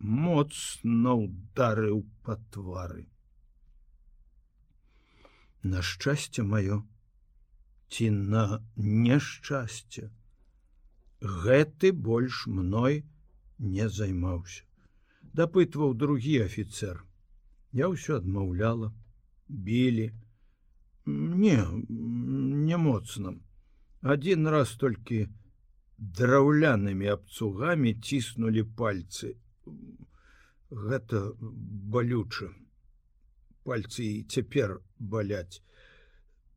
моцно ударыў па твары на шчасце маё ці на няшчасце. Гэты больш мной не займаўся. Дапытваў другі афіцер. Я ўсё адмаўляла, білі. Не, не моцна. Адзін раз толькі драўлянымі абцугамі ціснулі пальцы. Гэта балюча. Пальцы і цяпер баляць.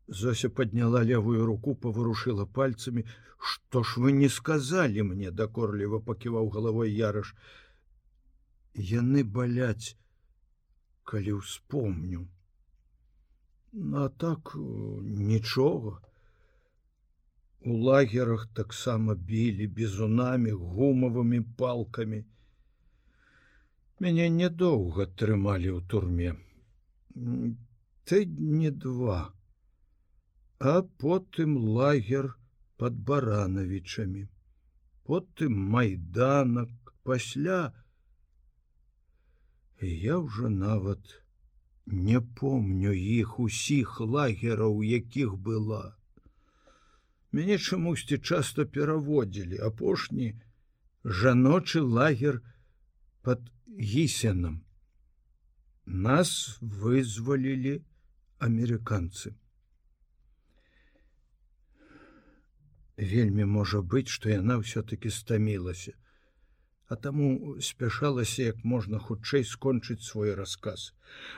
Зося подняла левую руку поворушила пальцами что ж вы не сказали мне дакорліва поківаў головой ярыш яны баляць калі успомню а так нічога. У лагерах таксама білі бізунамі гумавымі палкамі. Мяне недоўга трымалі ў турме. Ты не два. А потым лагер под баранавічамі. Потым майданак пасля. Я ўжо нават не помню іх усіх лагераў якіх была. Мяне чамусьці часто пераводзілі. Апошні жаночы лагер под гісенам нас вызвалілі амерыканцы. Вельмі можа быць што яна ўсё-таки стамілася а таму спяшалася як можна хутчэй скончыць свой расказ.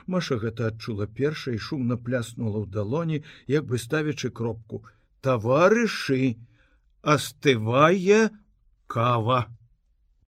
Маша гэта адчула першай шумна пляснула ў далоні, як бы ставячы кропку: таварышы, астывае кава.